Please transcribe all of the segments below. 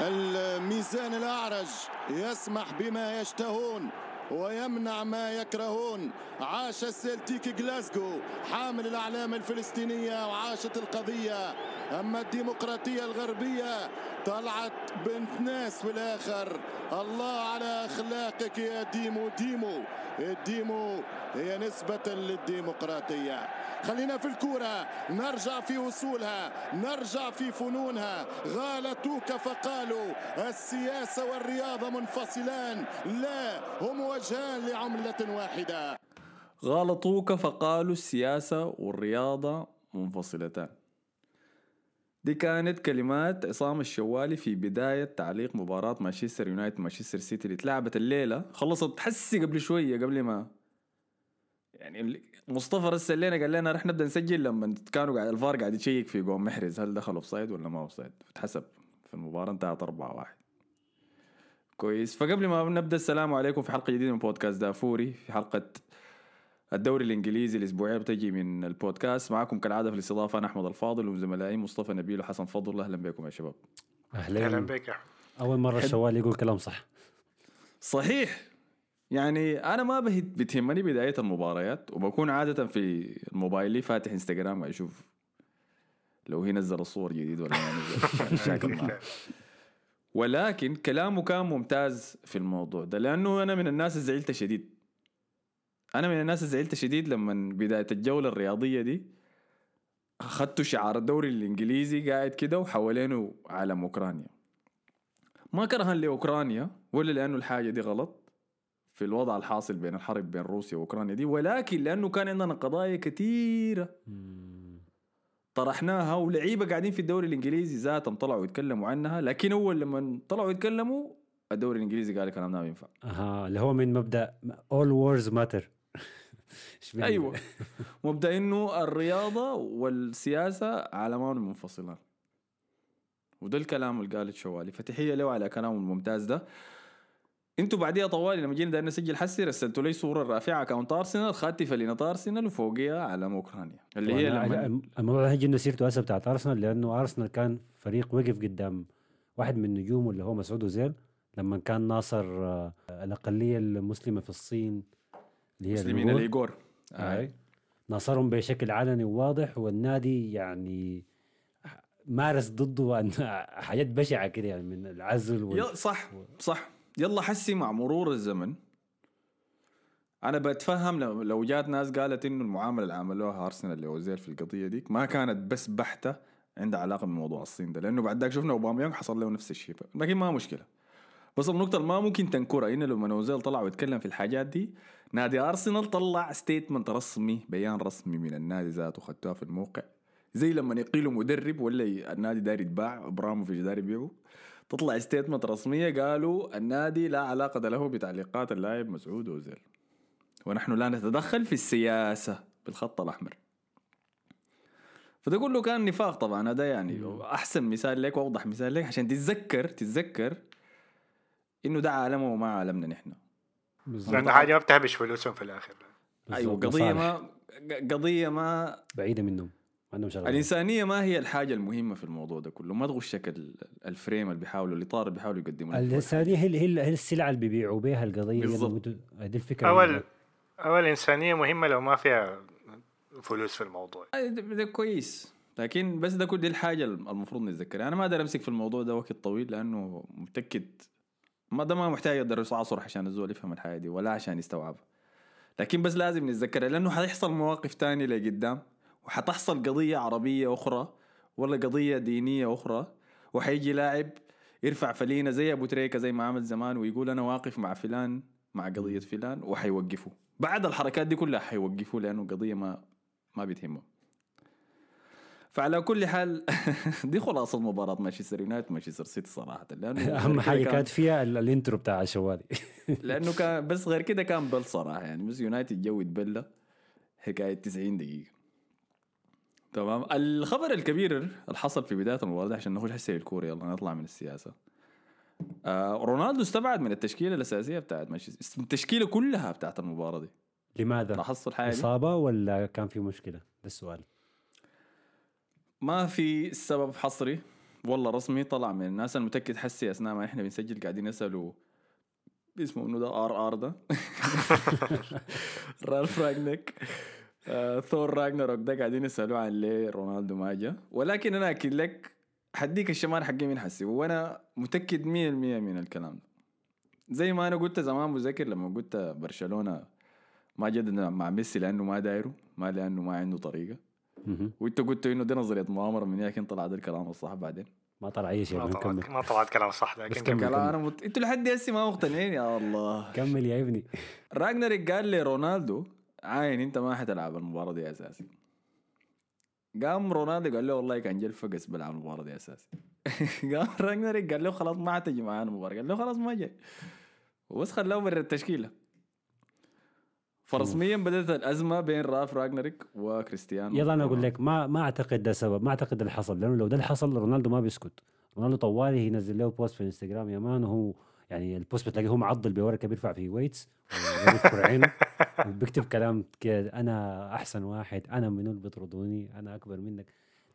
الميزان الأعرج يسمح بما يشتهون ويمنع ما يكرهون. عاش السلتيك جلاسكو حامل الأعلام الفلسطينية وعاشت القضية. أما الديمقراطية الغربية طلعت بنت ناس في الآخر. الله على أخلاقك يا ديمو. ديمو الديمو هي نسبة للديمقراطية. خلينا في الكورة. نرجع في وصولها. نرجع في فنونها. غالطوك فقالوا السياسة والرياضة منفصلان. لا هم وجهان لعملة واحدة. غالطوك فقالوا السياسة والرياضة منفصلتان. دي كانت كلمات عصام الشوالي في بداية تعليق مباراة مانشستر يونايتد مانشستر سيتي اللي اتلعبت الليلة. خلصت حسي قبل شوية قبل ما يعني مصطفى رسل قال لنا رح نبدأ نسجل لما كانوا قاعد الفار قاعد يشيك في جون محرز. هل دخل offside ولا ما offside اتحسب. في المباراة انتهت 4 1 كويس. فقبل ما نبدأ السلام عليكم في حلقة جديدة من بودكاست دافوري في حلقة الدوري الإنجليزي الأسبوعية بتجي من البودكاست. معكم كالعادة في الاستضافة أنا أحمد الفاضل وزملائي مصطفى نبيل وحسن فضل. أهلا بكم يا شباب. أهلا. أهلا بك. أول مرة الشوال يقول كلام صح. صحيح. يعني أنا ما بهت بتهمني بداية المباريات وبكون عادة في موبايلي فاتح إنستغرام أشوف لو هي نزل الصور جديد ولا ما نزل. يعني. ولكن كلامه كان ممتاز في الموضوع ده لأنه أنا من الناس اللي زعلت شديد. أنا من الناس اللي زعلت شديد لما بدايه الجولة الرياضية دي اخذتوا شعار الدوري الإنجليزي قاعد كده وحوالينه علم أوكرانيا. ما كرها لأوكرانيا ولا لأنه الحاجة دي غلط في الوضع الحاصل بين الحرب بين روسيا وأوكرانيا دي ولكن لأنه كان عندنا قضايا كثيره طرحناها ولعيبة قاعدين في الدوري الإنجليزي ذاتهم طلعوا يتكلموا عنها لكن أول لما طلعوا يتكلموا الدوري الإنجليزي قال الكلام ده ما ينفع أها اللي هو من مبدأ matter إيش بيعني؟ أيوه. مبدا إنه الرياضة والسياسة عالمان منفصلان. وده الكلام اللي قاله الشوالي فتحية له على كلامه الممتاز ده. إنتوا بعديها طوالي لما جينا نسجل حسي رسلتوا لي صورة رافعة اكونت أرسنال خدتي فلينة أرسنال وفوقيها علم أوكرانيا. اللي هي لما الموضوع ده هيجي سيرته هسه بتاعت أرسنال لأنه أرسنال كان فريق وقف قدام واحد من نجومه اللي هو مسعود اوزيل لما كان ناصر آه، الأقلية المسلمة في الصين. اللي هي مسلمين الأيغور. الإيجور. أي. ناصرهم بشكل علني وواضح والنادي يعني مارس ضده حاجات بشعة كده يعني من العزل وال... صح صح. يلا حسي مع مرور الزمن. أنا بتفهم لو, لو جات ناس قالت إنه المعاملة اللي عملوها أرسنال لأوزيل في القضية ديك ما كانت بس بحتة عندها علاقة بموضوع الصين ده لأنه بعد ذاك شفنا أوباميانج حصل له نفس الشيء لكن ما مشكلة. بس النقطة اللي ما ممكن تنكرها إنه لما اوزيل طلع ويتكلم في الحاجات دي نادي أرسنال طلع statement رسمي بيان رسمي من النادي ذاته خدتوها في الموقع. زي لما يقيلوا مدرب ولا النادي داير يتباع إبراموفيتش داير يبيعه. تطلع statement رسمية قالوا النادي لا علاقة له بتعليقات اللاعب مسعود أوزيل. ونحن لا نتدخل في السياسة بالخط الأحمر. فده كله كان نفاق طبعا هذا يعني أحسن مثال لك وأوضح مثال لك عشان تتذكر تتذكر إنه ده عالمه وما عالمنا نحن. بالظبط. لأن حاجة ما بتهبش فلوسهم في الآخر. أيوه قضية. ما قضية ما بعيدة منهم ما عندهم شغله الإنسانية ما هي الحاجة المهمة في الموضوع ده كله. ما تغشك ال- الفريم اللي بيحاولوا الاطار اللي بيحاولوا يقدموا. الإنسانية هي هي هي السلعة اللي بيبيعوا بها القضية. بالظبط. دي الفكرة. اول أول إنسانية مهمة لو ما فيها فلوس في الموضوع. ده, ده كويس. لكن بس ده كل دي الحاجة المفروض نتذكرها. أنا ما أقدر أمسك في الموضوع ده وقت طويل لأنه متأكد ما ده ما محتاج ادرس عصر عشان الزول يفهم الحاجة دي ولا عشان يستوعبها. لكن بس لازم نتذكرها لأنه حيحصل مواقف تانية لقدام وحتحصل قضية عربية أخرى ولا قضية دينية أخرى وحيجي لاعب يرفع فلينة زي أبو تريكة زي ما عمل زمان ويقول أنا واقف مع فلان مع قضية فلان وحيوقفوا بعد الحركات دي كلها حيوقفوا لأنه قضية ما ما بتهمه فعلى كل حال دي خلاصة مباراه مانشستر يونايتد مانشستر سيتي صراحة. لأنه أهم حاجة كان- كانت فيها ال- ال intro بتاع الشوالي لأنه كان بس غير كده كان بل صراحة يعني بس يونايتد جو يتبلى حكاية 90 دقيقة. تمام؟ الخبر الكبير اللي حصل في بداية المباراة عشان نخش حسي الكورة يلا نطلع من السياسة. آه رونالدو استبعد من التشكيلة الأساسية بتاعت مانشستر التشكيلة كلها بتاعت المباراة دي. لماذا؟ لاحظتوا الحاجة؟ إصابة ولا كان في مشكلة؟ ده السؤال. ما في سبب حصري. والله رسمي طلع من الناس. المتاكد حسي أثناء ما إحنا بنسجل قاعدين يسالوا اسمه انه ده؟ RR ده. رالف رانجنيك آه، ثور راجنروك ده قاعدين يسالوه عن ليه رونالدو ما جا ولكن أنا أكيد لك حديك الشمال حقي من حسي. وأنا متأكد 100% من الكلام ده. زي ما أنا قلت زمان مذكر لما قلت برشلونة ما جدد مع ميسي لأنه ما دايره ما لأنه ما عنده طريقة. وانت قلت إنه دي نظرية مؤامرة من لكن طلع ده الكلام الصح بعدين. ما طلع أي شيء ما طلعت كلام صح بس لكن كمل. كلام أنا مت... أنتوا لحد هسه ما مقتنعين يا الله. كمل يا ابني. رانجنيك قال لي رونالدو عاين انت ما حتلعب المباراة دي أساسي. قام رونالدو قال له والله كان جل فقس بلعب المباراة دي أساسي. قام رانجنيك قال له خلاص ما حتجي معانا المباراة. قال له خلاص ما جاي. وبس خلاه برا التشكيله فرسميا بدأت الأزمة بين رالف رانجنيك وكريستيانو. يلا أنا أقول لك ما ما أعتقد ده سبب ما أعتقد ده اللي حصل لأنه لو ده اللي حصل رونالدو ما بيسكت. رونالدو طوالي ينزل له post في الإنستغرام يا man وهو يعني البوست بتلاقيه هو معضل بورقه بيرفع فيه ويتس وبيذكر عينه وبيكتب كلام كده أنا أحسن واحد أنا منو اللي بيطردوني أنا أكبر منك.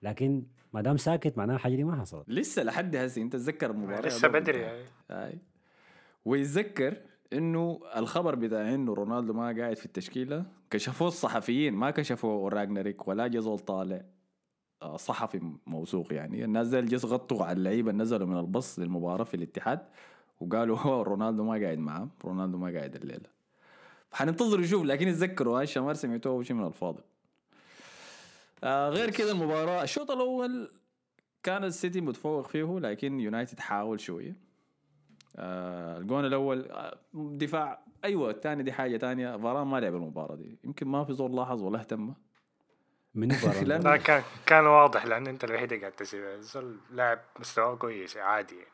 لكن ما دام ساكت معناها الحاجة دي ما حصلت. لسه لحد هسه أنت تتذكر المباراه لسه بدري. يعني. هاي ويتذكر إنه الخبر بتاع إنه رونالدو ما قاعد في التشكيلة كشفوه الصحفيين ما كشفوه راجنريك ولا جزول طالع آه، صحفي موثوق يعني. الناس دي جس غطوا على اللعيبة نزلوا من البص للمباراة في الاتحاد وقالوا هو رونالدو ما قاعد معاه رونالدو ما قاعد الليلة. حننتظر نشوف لكن اتذكروا هاي الشمال سمعتوه شيء من الفاضي آه غير كده المباراة الشوط الأول كان السيتي متفوق فيه لكن يونايتد حاول شوية. آه الجون الأول آه دفاع أيوه الثاني دي حاجة تانية. فاران ما لعب المباراة دي. يمكن ما في زول لاحظ ولا اهتم. من فاران؟ لا كان كان واضح لأن أنت الوحيد اللي قاعد تسيب. زول لاعب مستواه كويس عادي يعني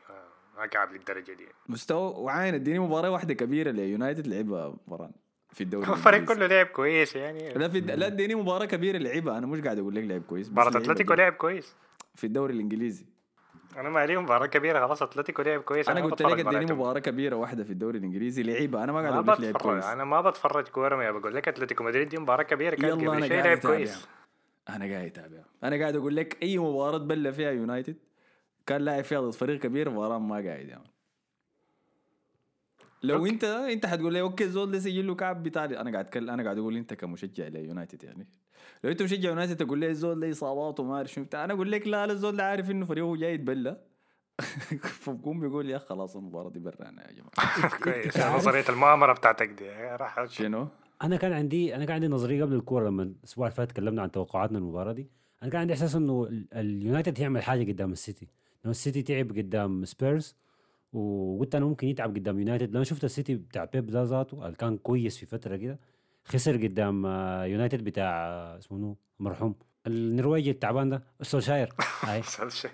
ما- كعب للدرجة دي. مستوى وعاين اديني مباراة واحدة كبيرة ليونايتد لعبها فاران في الدوري الفريق. كله لعب كويس يعني. لا في لا اديني مباراة كبيرة لعبها. أنا مش قاعد أقول لك لعب كويس لعبها أتلتيكو. لعب كويس. في الدوري الإنجليزي. أنا ما لي مباراة كبيرة خلاص أتلتيكو لعب كويس أنا ما قلت لك اديني. مباراة كبيرة واحدة في الدوري الإنجليزي لعبها أنا ما قاعد أقول لك لعب كويس أنا ما بتفرج كورة ما بقول لك أتلتيكو مدريد دي مباراة كبيرة كان يلا قبل أنا شيء لعب كويس أنا قاعد أتابع أنا قاعد أقول لك أي مباراة بلى فيها يونايتد كان لاعب فيها ضد فريق كبير فاران ما قاعد يعني. لو okay. انت أنت حتقول لي okay زول ده سجل له كعب بتاع أنا قاعد اتكلم أنا قاعد أقول أنت كمشجع ليونايتد يعني لو انت مشجع يونايتد تقول لي الزول ده اصابات وما اعرف شنو بتاع. أنا أقول لك لا لا الزول ده عارف إنه فريقه جاي يتبلى. فبقوم بيقول يا خلاص المباراة دي برانا يا جماعة. كويس نظرية المؤامرة بتاعتك دي. راح شنو؟ أنا كان عندي أنا كان عندي نظرية قبل الكورة لما الأسبوع اللي فات تكلمنا عن توقعاتنا المباراه دي. أنا كان عندي إحساس إنه ال- اليونايتد هيعمل حاجة قدام السيتي. لما السيتي تعب قدام سبيرز وقلت أنا ممكن يتعب قدام يونايتد. لما شفت السيتي بتاع بيب ده ذاته كان كويس في فترة كده خسر قدام آه، يونايتد بتاع آه، اسمه منو مرحوم. النرويجي التعبان ده سولشاير. هاي سولشاير.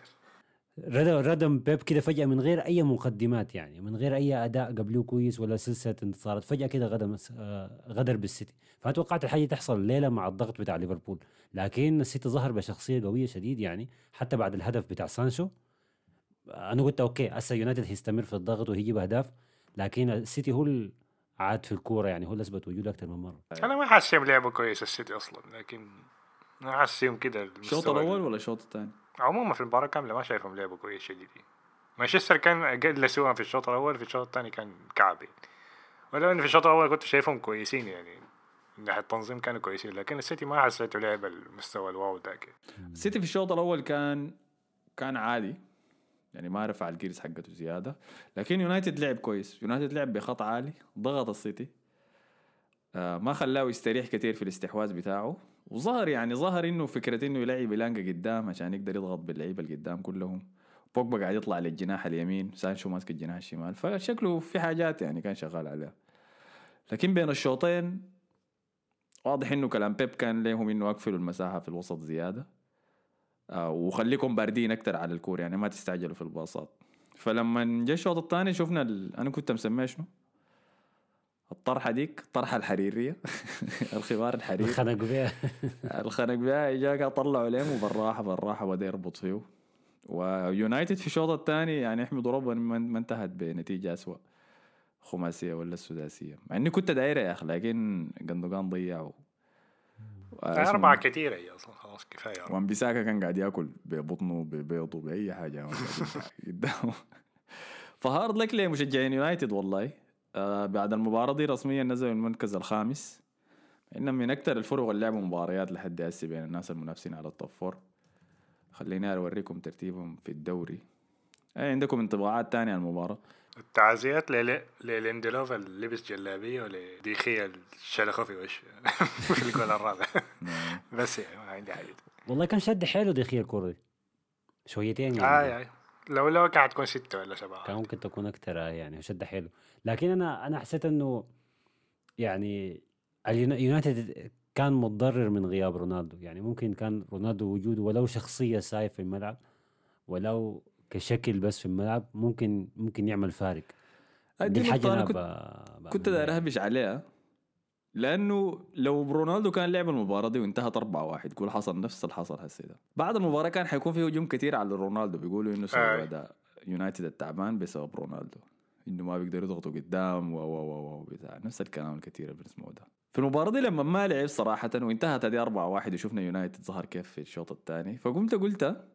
ردم ردم بيب كده فجأة من غير أي مقدمات يعني من غير أي أداء قبليه كويس ولا سلسلة انتصارات فجأة كده غدر آه، غدر بالسيتي. فأنا توقعت الحاجة تحصل الليلة مع الضغط بتاع ليفربول. لكن السيتي ظهر بشخصية قوية شديد يعني حتى بعد الهدف بتاع سانشو. أنا قلت okay هسه يونايتد هيستمر في الضغط وهيجيب أهداف لكن السيتي هو عاد في الكورة يعني هو اللي أثبت وجوده أكثر من مرة. أنا ما حاسسهم لعبوا كويس السيتي أصلا لكن ما حاسسهم كده الشوط الأول ولا الشوط الثاني؟ عموما في المباراة كاملة ما شايفهم لعبوا كويس شديد. مانشستر كان أقل سوءا في الشوط الأول في الشوط الثاني كان كعبي. ولو ان في الشوط الأول كنت شايفهم كويسين يعني من ناحية التنظيم كانوا كويسين لكن السيتي ما حسيته لعب المستوى ال wow ذاك. السيتي في الشوط الأول كان كان عادي. يعني ما رفع ال gears حقته زيادة. لكن يونايتد لعب كويس. يونايتد لعب بخط عالي ضغط السيتي. آه ما خلاه يستريح كثير في الاستحواذ بتاعه. وظهر يعني ظهر إنه فكرة إنه يلعب إلانجا قدام عشان يقدر يضغط باللعيبة اللي قدام كلهم. بوجبا قاعد يطلع للجناح اليمين سانشو ماسك الجناح الشمال. فشكله في حاجات يعني كان شغال عليها. لكن بين الشوطين واضح إنه كلام بيب كان لهم إنه أقفلوا المساحة في الوسط زيادة. وخليكم باردين أكتر على الكور يعني ما تستعجلوا في الباصات. فلما جاء الشوط الثاني شفنا ال... أنا كنت مسميه شنو؟ الطرحة ديك الطرحة الحريرية الخمار الحريري الخنق بيها الخنق بها جاك طلعوا عليه بالراحه بالراحة بدأ يربط فيه. ويونايتد في الشوط الثاني يعني احمدوا ربنا ما انتهت بنتيجة اسوء خماسية ولا السداسية. مع إني كنت دايره يا أخي لكن جندوجان ضيع و... اسمه- أربعة كثيرة هي أصلا. خلاص أربعة. وان بيساكا كان قاعد ياكل ببطنه ببيضه باي حاجة قدامه ف hard luck لمشجعين يونايتد والله آه بعد المباراه دي رسميا نزلوا المركز الخامس انهم من أكثر الفرق اللي لعبوا مباريات لحد هسه بين الناس المنافسين على ال top four خليني اوريكم ترتيبهم في الدوري اي عندكم انطباعات تانية عن المباراه التعزيات لل- لليندلوف اللي لبس جلابية ولديخية الشلخة في وشه في الجول الرابع. بس يعني ما عندي حاجة. والله كان شد حيله دخيل الكرة دي شويتين يعني. آه يعني. لو لو كانت تكون ستة ولا سبعة. كان ممكن تكون أكثر يعني شد حيله. لكن أنا أنا حسيت إنه يعني اليونا- يونايتد كان متضرر من غياب رونالدو. يعني ممكن كان رونالدو وجوده ولو شخصية سايف في الملعب ولو كشكل بس في الملعب ممكن ممكن يعمل فارق. دي دي الحاجة أنا أنا كنت, كنت داير. اهبش عليها. لأنه لو رونالدو كان لعب المباراة دي وانتهت 4 1 تقول حصل نفس اللي حصل هسه ده. بعد المباراة كان حيكون في هجوم كثير على رونالدو بيقولوا إنه سبب آي. اداء يونايتد التعبان بسبب رونالدو. إنه ما بيقدروا يضغطوا قدام و و و و بتاع. نفس الكلام الكثير اللي بنسمعه ده. في المباراة دي لما ما لعب صراحة وانتهت هذه 4 1 وشفنا يونايتد ظهر كيف في الشوط الثاني فقمت قلت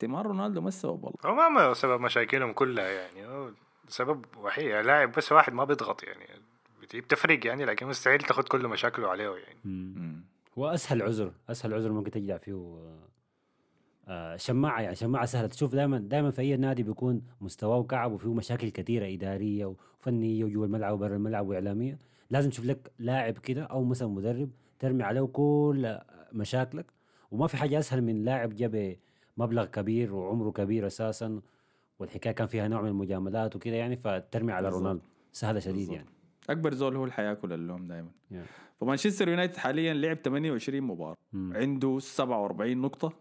احتمال رونالدو ما السبب والله هو ما ما سبب مشاكلهم كلها يعني. هو سبب وحيد. لاعب بس واحد ما بيضغط يعني. بت- بتفرق يعني لكن مستحيل تاخد كل مشاكله عليه يعني. مم. هو أسهل عذر أسهل عذر ممكن تجدع فيه آه، آه، شماعة يعني. شماعة سهلة. تشوف دائما دائما في أي نادي بيكون مستواه كعب وفيه مشاكل كثيره إدارية وفنية وجوا الملعب وبرا الملعب وإعلامية. لازم تشوف لك لاعب كده أو مثلا مدرب ترمي عليه كل مشاكلك. وما في حاجة أسهل من لاعب جاب مبلغ كبير وعمره كبير أساسا والحكاية كان فيها نوع من المجاملات وكده يعني فترمي على. رونالدو سهلة شديد بالضبط. يعني أكبر زول هو اللي حياكل اللوم دائما Yeah. فمانشستر يونايتد حاليا لعب 28 مباراة مم. عنده 47 نقطة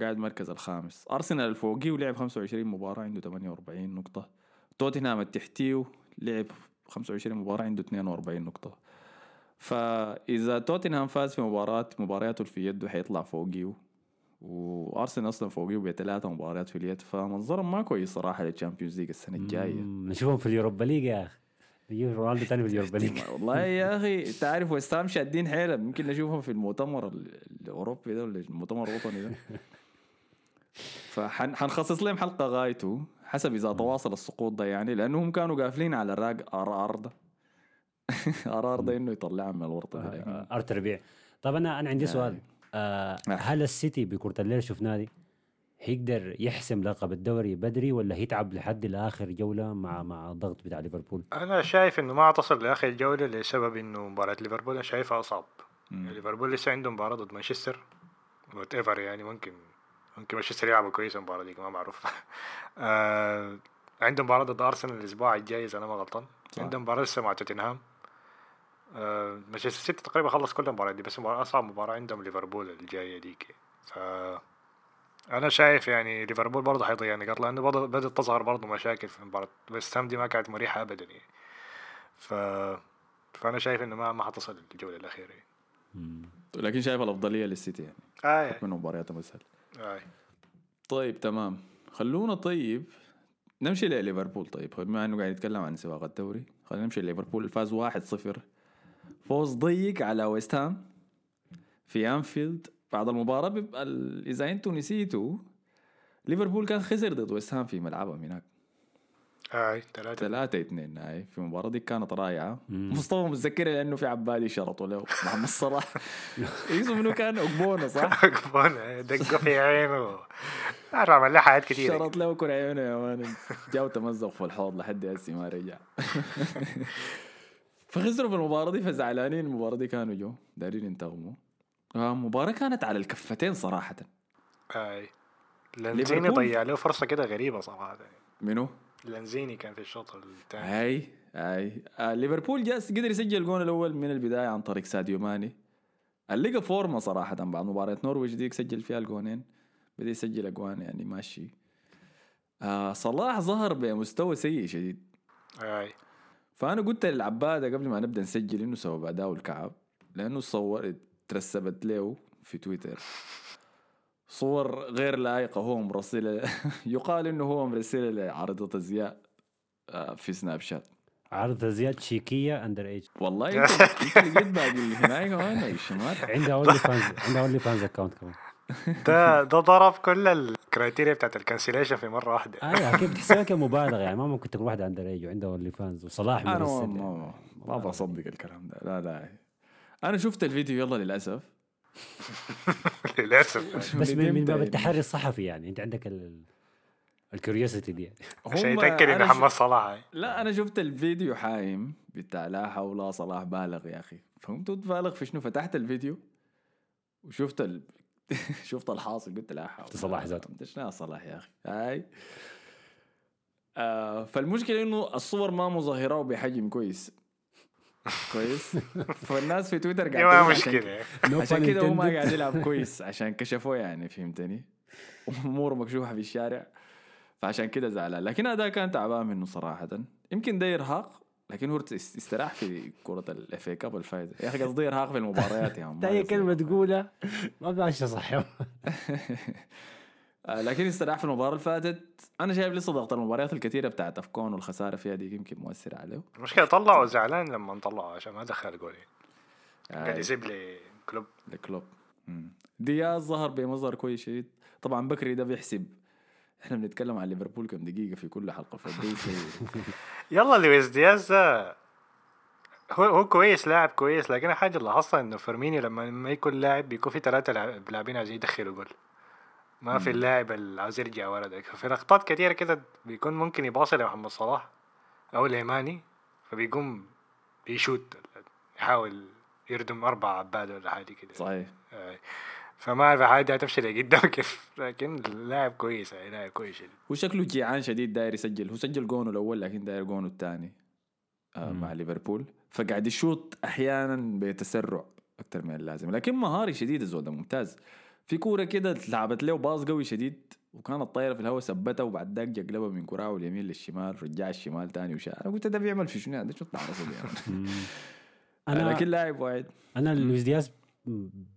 قاعد المركز الخامس أرسنال الفوقي ولعب 25 مباراة عنده 48 نقطة توتنهام التحتيه لعب 25 مباراة عنده 42 نقطة فإذا توتنهام فاز في مباراة مبارياته اللي في يده حيطلع فوقيه وأرسنال أصلا فوقيه بثلاثه مباريات في اليد فمنظرهم ما كويس صراحة لل Champions League السنة الجاية. نشوفهم في ال Europa League يا أخي. نجيب رونالدو ثاني في ال Europa League. والله يا أخي أنت عارف ويست هام شادين حيلهم يمكن نشوفهم في المؤتمر ال- الأوروبي ده ولا المؤتمر الوطني ده. فحنخصص لهم حلقة غايته حسب إذا تواصل السقوط ده يعني لأنهم كانوا قافلين على رالف رار ده ار ار ده إنه يطلعهم من الورطة دي لكن ارت ربيع طب أنا أنا عندي يعني. سؤال. آه آه. هل السيتي بكرة الليل شفناه دي هيقدر يحسم لقب الدوري بدري ولا هيتعب لحد الآخر جولة مع مع الضغط بتاع ليفربول أنا شايف إنه ما تصل لآخر الجوله لسبب إنه مباراة ليفربول أنا شايفها أصعب. ليفربول لسه عنده مباراة ضد مانشستر وات ايفر يعني ممكن ممكن مانشستر يلعبوا كويس المباراة دي ما معروف آه عنده مباراة ضد أرسنال الأسبوع الجاي إذا أنا ما غلطان صح. عنده مباراة لسه مع توتنهام مانشستر سيتي تقريبا خلص كل المباريات دي بس مباراة أصعب مباراة عندهم ليفربول الجاية ديك. ف أنا شايف يعني ليفربول برضه حيضيع نقاط لأنه برضه بدأت تظهر برضه مشاكل في مباراة ويست هام دي ما كانت مريحة ابدا يعني. ف فأنا شايف إنه ما ما حتصل الجولة الأخيرة. يعني. لكن شايف الأفضلية للسيتي يعني. آه من مبارياتهم أسهل. آه. طيب تمام. خلونا طيب نمشي لليفربول طيب. بما إنه قاعد نتكلم عن سباق الدوري. خلينا نمشي لليفربول فاز 1-0 فوز ضيق على ويست هام في أنفيلد بعد المباراة. بيبقى ال- إذا أنتم نسيتوا ليفربول كان خسر ضد ويست هام في ملعبهم هناك. آه. ثلاثة. 3 2 هاي. في المباراة دي كانت رائعة. مم. مصطفى متذكرها لأنه في عبادي شرطوا له. محمد صلاح. اسمه منو كان؟ اقبونه صح؟ كمان دقة في عينه. عمل له حاجات كتير شرط له كل عيونه يا مان جاو تمزق في الحوض لحد هسه ما رجع. فخسروا في المباراة دي فزعلانين المباراة دي كانوا جو دارين ينتقموا. آه، المباراة كانت على الكفتين صراحة. آه. لانزيني؟ ضيع له فرصة كده غريبة صراحة. منو؟ لانزيني كان في الشوط الثاني هاي هاي آه ليفربول جاس قدر يسجل الجون الأول من البداية عن طريق ساديو ماني. اللي لقى فورمة صراحة بعد مباراة نورويج ديك سجل فيها الجونين. بدأ يسجل أجوان يعني ماشي. آه صلاح ظهر بمستوى سيء شديد. آه. فأنا قلت للعباده قبل ما نبدأ نسجل إنه سبب اداؤه الكعب لأنه صور ترسبت له في تويتر. صور غير لائقة هو مرسله يقال إنه هو مرسله لعارضه أزياء آه، في سناب شات. عرض زياد شيكية underage والله انت جيت باقي هناك كمان عندها OnlyFans عندها OnlyFans account كمان. ده ده ضرب كل ال criteria بتاعت ال cancellation في مرة واحدة. أيوه كيف بتحسبها كمبالغه يعني ما ممكن تكون واحدة underage وعندها OnlyFans وصلاح أنا ما, ما, ما بصدق الكلام ده. لا لا. أنا شفت الفيديو يلا للأسف. للأسف. بس من, باب يعني. التحري الصحفي يعني. أنت عندك ال ال curiosity دي. يعني. عشان يتأكد إن أنا محمد صلاح. لا أنا شفت الفيديو حايم بتاع لا حول صلاح بالغ يا أخي. فهمت؟ بالغ في شنو؟ فتحت الفيديو وشفت ال... شفت الحاصل قلت لا حول صلاح ذاته. شنو صلاح يا أخي؟ هاي. آه فالمشكلة إنه الصور ما مظهره بحجم كويس. كويس؟ فالناس في تويتر دي قاعدين ما مشكلة. عشان كده هو ما. قاعد يلعب كويس عشان كشفوه يعني فهمتني؟ أموره مكشوفه في الشارع فعشان كده زعلان. لكن أداء كان تعبان منه صراحة. يمكن ده ارهاق لكن هو است- استراح في كرة الاف اي كاب الفايزة يا أخي قصدي ارهاق في المباريات يا عم ده هي كلمة تقولها ما بمشي صح. آه، لكن استراح في المباراة اللي فاتت. أنا شايف لسه ضغط المباريات الكثيرة بتاعت أفكون والخسارة فيها دي يمكن مؤثرة عليه. المشكلة طلعوا زعلان لما طلعوا عشان ما دخل جولين. قاعد آه، يسيب لي كلوب. الكلوب مم. دياز ظهر بمظهر كويس شديد. طبعا بكري ده بيحسب إحنا بنتكلم عن ليفربول كم دقيقة في كل حلقة فده شيء. يلا لويس دياز ده هو هو كويس لاعب كويس لكن حاجة لاحظتها إنه فيرمينيو لما ما يكون لاعب بيكون في ثلاثة لاعبين عايزين يدخلوا جول. ما في اللاعب اللي عاوز يرجع ورا ده. في لقطات كثيره كده بيكون ممكن يباصي لمحمد صلاح أو لي ماني فبيقوم بيشوت يحاول يردم أربع عباد ولا حاجة كده. صحيح. آه. فما أعرف حاجة هتمشي لقدام كيف لكن اللاعب كويس يعني لاعب كويس شديد وشكله جيعان شديد داير يسجل. هو سجل جونه الأول لكن داير جونه الثاني آه. مع ليفربول. فقاعد يشوط أحيانا بتسرع أكثر من اللازم. لكن مهاري شديد الزول ده ممتاز. في كورة كده لعبت له باص قوي شديد وكانت طايره في الهواء ثبتها وبعد ذاك جقلبها من كراعه اليمين للشمال رجع الشمال تاني وشاء. أنا قلت ده بيعمل في شنو ده شو التعرص دي يعني. أنا لكن لاعب واحد. أنا لويس دياز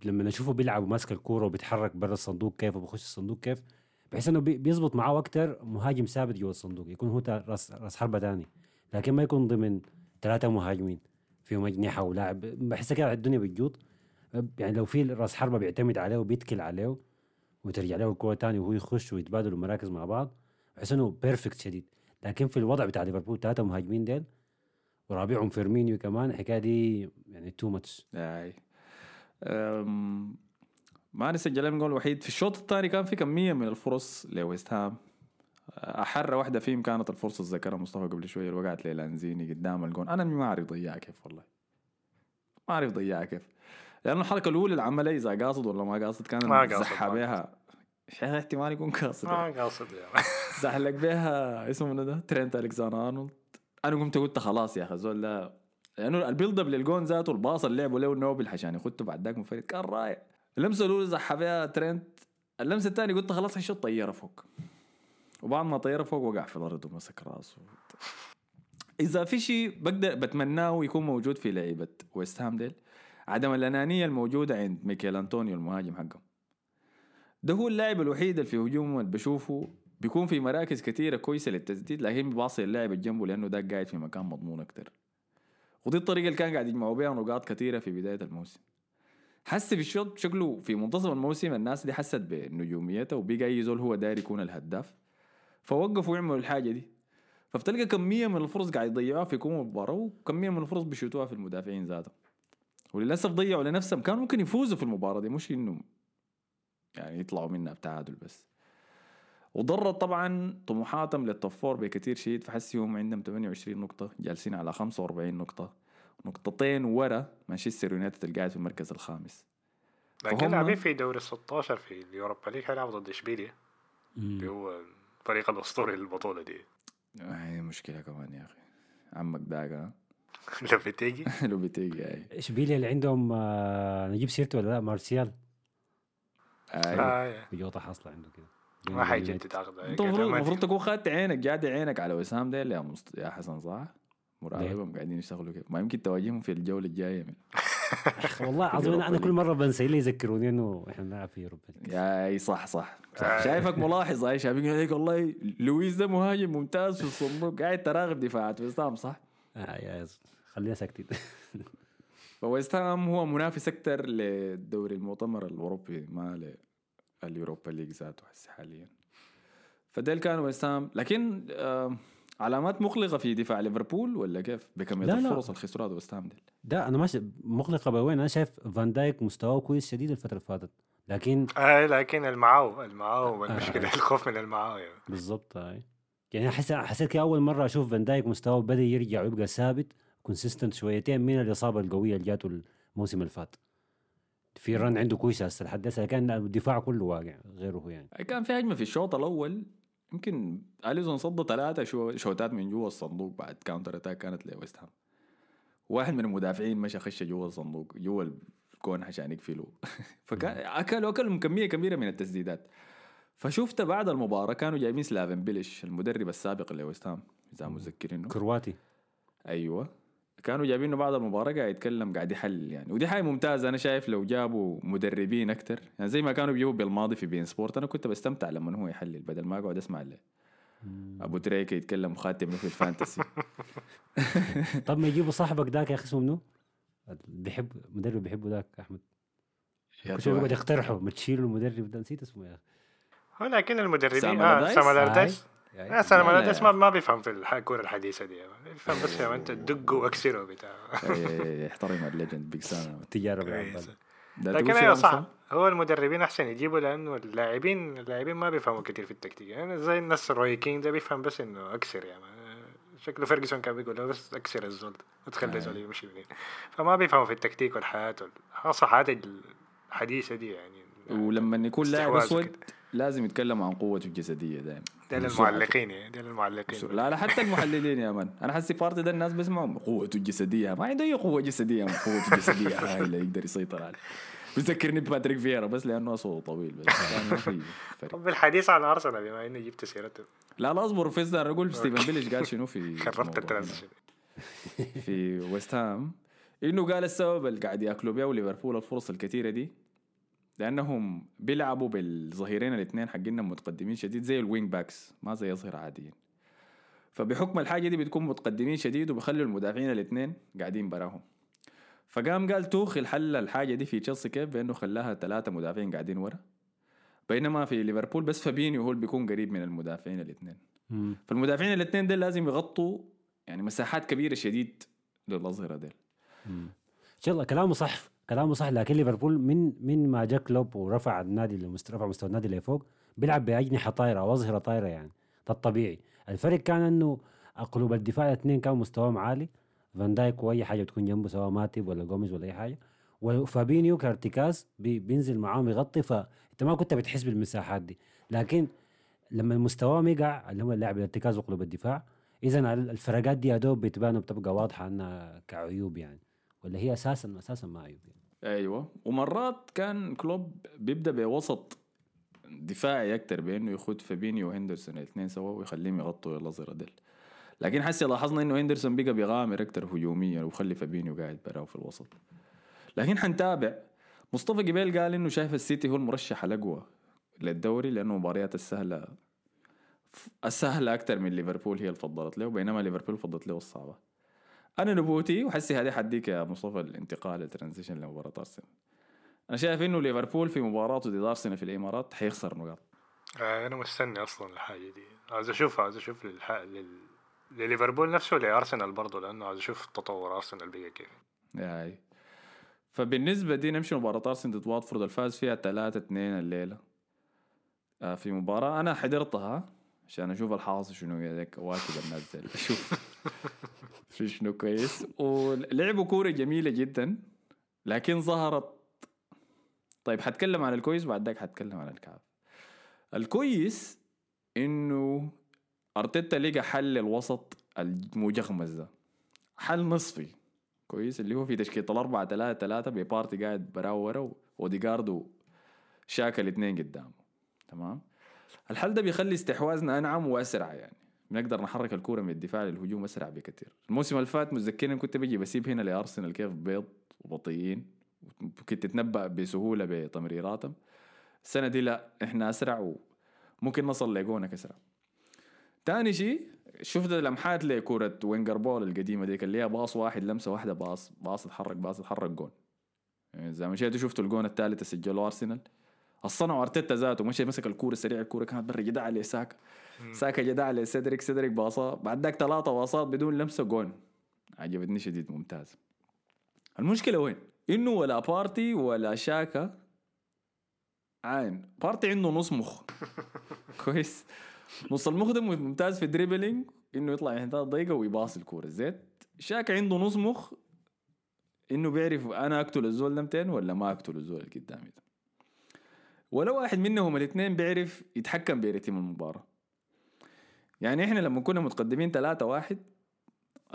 لما اشوفه بيلعب وماسك الكوره وبيتحرك برا الصندوق كيف وبخش الصندوق كيف بحس انه بي- بيزبط معاه أكتر مهاجم ثابت جوا الصندوق يكون هو راس راس حربه ثاني لكن ما يكون ضمن ثلاثة مهاجمين فيهم اجنحه ولاعب بحس كده الدنيا بتجوط يعني لو في راس حربه بيعتمد عليه وبيتكل عليه وترجع له الكوره ثاني وهو يخش ويتبادلوا مراكز مع بعض بحس انه perfect شديد لكن في الوضع بتاع ليفربول ثلاثة مهاجمين ديل ورابعهم فيرمينيو كمان الحكاية دي يعني too much ما نسجل من جول وحيد. في الشوط الثاني كان في كمية من الفرص لويست هام. أحر واحدة فيهم كانت الفرصة اللي ذكرها مصطفى قبل شوية اللي وقعت للانزيني قدام الجون. أنا ما أعرف ضيعها كيف والله. ما أعرف ضيعها كيف. لأنه الحركه الأولى اللي عملها إذا قاصد ولا ما قاصد كان ما قاصد، زحها ما بها. شيخ احتمال يكون قاصد. ما قاصد يعني. زحلق بيها اسمه منو ده؟ ترينت الكساندر أرنولد. أنا قمت قلت خلاص يا أخي الزول ده لأنه ال build up للجون ذاته الباص اللي لعبوا له نوبل عشان يخطوا بعد ذاك منفرد كان رائع. اللمسة الأولى زحها بيها ترينت. اللمسة الثانية قلت خلاص حيشوط طيارة فوق. وبعد ما طيارة فوق وقع في الأرض ومسك راسه. إذا في شيء بقدر بتمناه يكون موجود في لعيبة ويست هام ديل عدم الأنانية الموجودة عند ميكيل أنطونيو المهاجم حقهم. ده هو اللاعب الوحيد اللي في هجومه اللي بشوفه بيكون في مراكز كثيره كويسة للتسديد لكن بيباصي اللاعب اللي جنبه لأنه ده قاعد في مكان مضمون أكثر ودي الطريقة اللي كان قاعد يجمعوا بها نقاط كثيره في بداية الموسم. حس في الشوط شكله في منتصف الموسم الناس دي حست بنجوميته وبقى أي زول هو داير يكون الهداف. فوقفوا يعملوا الحاجة دي. فبتلقى كمية من الفرص قاعد يضيعوها في كوم المباراه وكمية من الفرص بيشوتوها في المدافعين ذاتهم. وللأسف ضيعوا لنفسهم. كانوا ممكن يفوزوا في المباراة دي مش انه يعني يطلعوا منها بتعادل بس. وضرت طبعا طموحاتهم لل top four بكثير شديد. فحسيهم عندهم 28 نقطة جالسين على 45 نقطة. نقطتين ورا مانشستر يونايتد القاعد في المركز الخامس. لكن لاعبين في دوري ال 16 في ال Europa League حيلعبوا ضد اشبيليا اللي هو الفريق الأسطوري للبطولة دي. هي مشكلة كمان يا أخي. عمك داقة لو بتيجي لو بتيجي هاي اشبيليا اللي عندهم آه، نجيب سيرته ولا لا؟ مارسيال. هاي آه في جوطة حاصلة عنده كده. ما حيجدد عقده المفروض المفروض تكون خدت عينك جاد عينك على وسام ديل يا مست... يا حسن صح؟ مراقبهم قاعدين يشتغلوا كيف ما يمكن تواجههم في الجولة الجاية من والله العظيم أنا أنا كل مرة بنسى لي يذكروني إنه إحنا بنلعب في أوروبا يا أي صح صح, صح. آه. شايفك ملاحظ هاي شايفين عليك والله لويس ده مهاجم ممتاز في الصندوق قاعد تراقب دفاعات وسام صح؟ آه يا خلينا ساكتين فويست هام هو منافس أكثر للدوري المؤتمر الأوروبي ما لليوروبا ليج ذاته هسه حاليا. فديل كان ويست هام لكن آه علامات مقلقة في دفاع ليفربول ولا كيف؟ بكميه لا، لا. الفرص اللي خسروها ويست هام ديل؟ ده أنا ماشي مقلقة بوين. أنا شايف فان دايك مستواه كويس شديد الفترة اللي فاتت. لكن آه لكن المعاو المعاو المشكلة الخوف من المعاو. يعني. بالضبط هاي يعني حسيت حسيت أول مرة أشوف فان دايك مستواه بدأ يرجع ويبقى ثابت consistent شويتين من الإصابة القوية اللي جاته الموسم اللي فات. في run عنده كويس هسه لحد هسه كان الدفاع كله واقع غيره هو يعني كان في هجمة في الشوط الأول يمكن أليسون صد ثلاثة شو شوتات من جوا الصندوق بعد counter attack كانت لويست هام. واحد من المدافعين مشى خش جوا الصندوق جوا القون عشان يقفلوا فكان أكلوا اكلوا كمية كبيرة من التسديدات. فشفت بعد المباراة كانوا جايبين سلافن بيلش المدرب السابق لويست هام إذا متذكرينه. كرواتي. أيوه. كانوا جايبينه بعد المباراة قاعد يتكلم قاعد يحلل يعني. ودي حاجة ممتازة. أنا شايف لو جابوا مدربين أكتر يعني زي ما كانوا بيجيبوا بالماضي في beIN Sport أنا كنت بستمتع لما هو يحلل بدل ما أقعد أسمع له أبو تريكه يتكلم وخاتم في ال fantasy. طب ما يجيبوا صاحبك ذاك يا أخي اسمه منو؟ بيحب مدرب بيحبه ذاك أحمد. شوي بيقعد أخي. يقترحوا ما تشيلوا المدرب ده؟ نسيت اسمه يا أخي. هو لكن المدربين سام آه ألردايس؟ سام لا سام لا، لا. ألردايس ما ما بيفهم في الكورة الحديثة دي بيفهم بس يا انت دقه وأكسره بتاع إيه، احترم ال legend Big Sam تجارب كويس. العبال. ده لكن أيوه صح؟ هو المدربين أحسن يجيبوا لأنه اللاعبين اللاعبين ما بيفهموا كثير في التكتيك يعني زي الناس روي كين ده بيفهم بس إنه أكسر يعني شكله فيرجسون كان بيقول له بس أكسر الزول ده وتخلي الزول يمشي منين فما بيفهموا في التكتيك والحياة وال- خاصه حياة الحديثة دي يعني ولما يكون لاعب أسود. لازم يتكلم عن قوته الجسدية دائما. ده للمعلقين يعني ده للمعلقين لا لا حتى المحللين يا man. أنا حسي بارتي ده الناس بيسمعوا قوته الجسدية. ما عنده أي قوة جسدية قوته الجسدية. هاي اللي يقدر يسيطر عليه. بيذكرني بباتريك فييرا بس لأنه صوته طويل بس. في. طب بالحديث عن أرسنال بما إني جبت سيرته. لا لا أصبر. فيز أنا أقول سلافن بيليش قال شنو في خربت ال transition. في ويست هام. إنه قال السبب اللي قاعد ياكلوا بيه ليفربول الفرص الكثيرة دي لأنهم بيلعبوا بالظهيرين الاثنين حقنا متقدمين شديد زي ال wing backs ما زي ظهير عاديين فبحكم الحاجة دي بتكون متقدمين شديد وبيخلوا المدافعين الاثنين قاعدين براهم. فقام قال توخل حل الحاجة دي في تشيلسي كيف؟ بأنه خلاها ثلاثة مدافعين قاعدين ورا. بينما في ليفربول بس فابينيو هو اللي بيكون قريب من المدافعين الاثنين. فالمدافعين الاثنين دول لازم يغطوا يعني مساحات كبيرة شديد للأظهرة ديل. إن شاء الله كلامه صح. كلامه صح لكن ليفربول من من ما جاء كلوب ورفع النادي رفع مستوى النادي لفوق بيلعب بأجنحة طايرة أو اظهره طايرة يعني ده الطبيعي. الفرق كان إنه قلوب الدفاع الاثنين كانوا مستواهم عالي فان دايك وأي حاجة بتكون جنبه سواء ماتب ولا جوميز ولا أي حاجة. وفابينيو كارتكاز بي بينزل معاهم يغطي فانت ما كنت بتحس بالمساحات دي. لكن لما مستواهم يقع اللي هو اللاعب الارتكاز وقلوب الدفاع اذا الفرقات دي يا دوب بتبان وبتبقى واضحة إنها كعيوب يعني. ولا هي أساسا أساسا ما عيوب يعني. أيوه. ومرات كان كلوب بيبدأ بوسط دفاعي أكتر بأنه يخد فابينيو وهندرسون الاثنين سوا ويخليهم يغطوا الاظهره ديل. لكن حسي لاحظنا إنه هندرسون بقى بيغامر أكتر هجوميا وخلي فابينيو قاعد براه في الوسط. لكن حنتابع. مصطفى جبيل قال إنه شايف السيتي هو المرشح الأقوى للدوري لأنه مباريات السهلة السهلة أكتر من ليفربول هي اللي فضلت له بينما ليفربول فضلت له الصعبة. أنا نبوتي وحسي هذه حديك يا مصطفى الانتقال ال transition لمباراة أرسنال. أنا شايف إنه ليفربول في مباراته ضد أرسنال في الإمارات حيخسر نقاط. آه أنا مستني أصلا الحاجة دي. عايز أشوف عايز أشوف للح... لل... لليفربول نفسه ولارسنال برضه لأنه عايز أشوف تطور أرسنال بقى كيف. هاي. فبالنسبة دي نمشي مباراة أرسنال ضد واتفورد الفاز فيها 3 2 الليلة. آه في مباراة أنا حضرتها عشان أشوف الحاصل شنو هيك واكب الناس زي أشوف في شنو كويس. ولعبوا كورة جميلة جدا لكن ظهرت. طيب حتكلم عن الكويس بعد ذاك حتكلم عن الكعب الكويس إنه أرتيتا لقى حل الوسط المجخمس ده. حل نصفي. كويس اللي هو في تشكيلة الأربعة ثلاثة ثلاثة ببارتي قاعد براه ورا وديجاردو شاكا الاثنين قدامه. تمام؟ الحل ده بيخلي استحواذنا أنعم وأسرع يعني. بنقدر نحرك الكورة من الدفاع للهجوم أسرع بكثير. الموسم اللي فات متذكرين كنت بجي بسيب هنا لأرسنال كيف بيض وبطيئين كنت تتنبأ بسهولة بتمريراتهم السنة دي لا إحنا أسرع وممكن نصل لجونك أسرع. تاني شيء شفت لمحات لكرة وينغر بول القديمة ديك اللي هي باص واحد لمسة واحدة باص باص اتحرك باص اتحرك جون. يعني زي ما مشيتوا شفتوا الجون الثالث سجلوه أرسنال. الصنع أرتيتا ذاته مشي مسك الكورة سريع الكورة كانت برا جدع عليه ساكا ساكا جدع عليه سيدريك باصات بعد ذاك ثلاثة باصات بدون لمسة جون. عجبتني شديد ممتاز. المشكلة وين؟ إنه ولا بارتي ولا شاكا عين. بارتي عنده نص مخ. كويس. نص المخ ده ممتاز في ال dribbling إنه يطلع من حتات ضيقه ويباص الكورة. زي شاكا عنده نص مخ. إنه بيعرف أنا أقتل الزول ده ولا ما أقتل الزول اللي قدامي ده. ولا واحد منهم الاثنين بيعرف يتحكم برتم المباراة. يعني إحنا لما كنا متقدمين 3 واحد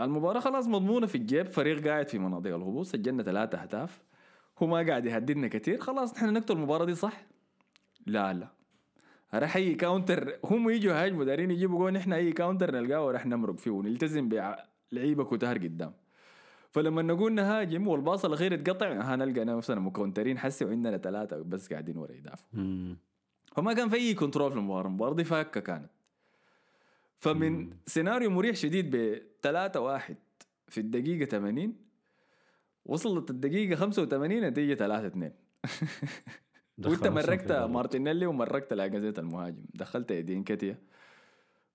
المباراة خلاص مضمونة في الجيب فريق قاعد في مناطق الهبوط سجلنا ثلاثة أهداف. هو ما قاعد يهددنا كثير خلاص نحن نقتل المباراة دي صح؟ لا لا. راح أي counter هم يجوا هاجموا دارين يجيبوا جول نحن أي counter نلقاه وراح نمرق فيه ونلتزم بلعيبة كتار قدام. فلما نقول نهاجم والباص الأخير اتقطع ها نلقى نفسنا مكونترين حسي وعندنا ثلاثة بس قاعدين ورا يدافعوا. فما كان في أي control في المباراة المباراة دي فاكه كانت. فمن سيناريو مريح شديد ب 3 1 في الدقيقة 80 وصلت الدقيقة 85 نتيجة 3 2 دخل وانت الضغط. مارتينيلي ومرقت لاكازيت المهاجم. دخلت ايدين كتيا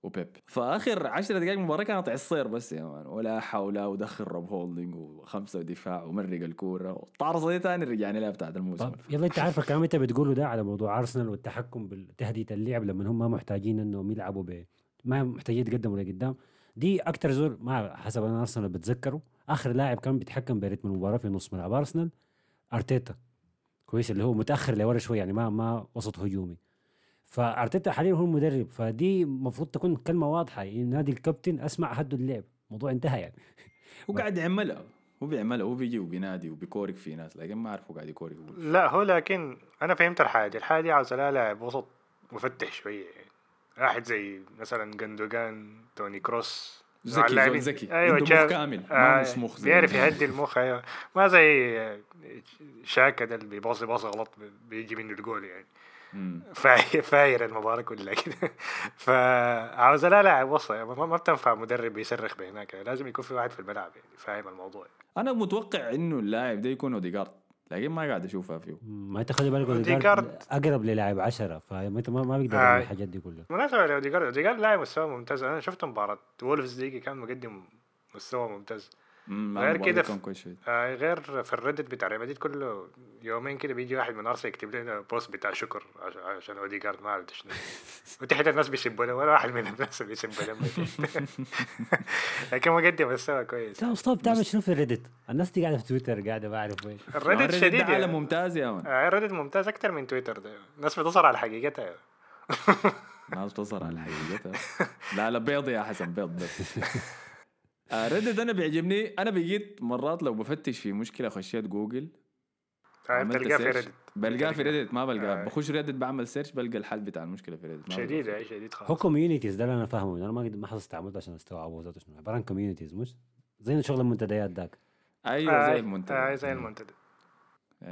وبيب. فآخر 10 دقائق المباراة كانت عصير بس يا مان. ولا حول ودخل روب هولدنج وخمسة ودفاع ومرق الكورة. والطارصه دي تاني رجعني لها بتاعت الموسم. طب يلا انت عارف الكلام أنت بتقوله ده على موضوع ارسنال والتحكم بتهديد اللعب لما هم ما محتاجين إنهم يلعبوا ب ما محتاجين يتقدموا لقدام. دي أكتر زول ما حسب أنا أرسنال بتذكره. آخر لاعب كان بيتحكم برتم المباراة في نص ملعب أرسنال أرتيتا. كويس اللي هو متأخر لورا شوي يعني ما ما وسط هجومي. فأرتيتا حاليا هو المدرب فدي المفروض تكون كلمة واضحة. نادي الكابتن أسمع هدوا اللعب. الموضوع انتهى يعني. هو قاعد يعملها. هو بيعملها. هو بيجي وبينادي وبيكورك في ناس لكن ما أعرف هو قاعد يكورك. لا هو لكن أنا فهمت الحاجة. الحاجة لها لاعب وسط مفتح شوية. يعني واحد زي مثلا جندوجان توني كروس. ذكي زول اللاعبين. ذكي. أيوه عنده مخ كامل آه، ما مش مخ بيعرف يهدي المخ أيوه. ما زي آه، شاكا ده اللي بيباصي باصة غلط بيجي منه الجول يعني. فاير المباراة كلها كده. فعاوز لا وسط يعني ما بتنفع مدرب يصرخ بهناك لازم يكون في واحد في الملعب يعني فاهم الموضوع. أنا متوقع إنه اللاعب ده يكون أوديجارد. لكن ما قاعد أشوفها فيه ما أنت خلي بالك. أوديجارد أقرب للاعب عشرة فما ما ما بيقدر آه. الحاجات دي كلها بالمناسبة لأوديجارد أوديجارد لاعب مستوى ممتاز أنا شفت مباراة وولفز دي كان مقدم مستوى ممتاز مم، غير كده كان ف- كويس شوي. آه غير في ال Reddit بتاع ريال مدريد كله يومين كده بيجي واحد من أرسنال يكتب لنا بوست بتاع شكر عش- عشان أوديجارد ما عرفت شنو وتحت الناس بيسبوا له ولا واحد من الناس بيسبوا له لكن مقدم مستوى كويس. طب ستوب تعمل شنو في ال Reddit؟ الناس دي قاعدة في تويتر قاعدة ما أعرف وين. ال Reddit ال Reddit شديد ده عالم يعني. ممتاز يا man آه ال Reddit ممتاز أكتر من تويتر ده. الناس بتظهر على حقيقتها. الناس بتظهر على حقيقتها. لا لا بيض يا حسن بيض بس آه، Reddit أنا بيعجبني. أنا بقيت مرات لو بفتش في مشكلة خشيت جوجل. آه بتلقاه في Reddit بلقاه في Reddit ما بلقاه. آه. بخش Reddit بعمل search بلقى الحل بتاع المشكلة في Reddit بلقاه شديد اي شديد هو خالص communities ده اللي أنا فاهمه. أنا ما ما حصلت استعملته عشان استوعبه ذاته شنو. عبارة عن communities مش؟ زي شغل المنتديات ذاك أيوه زي آه المنتج آه زي المنتدى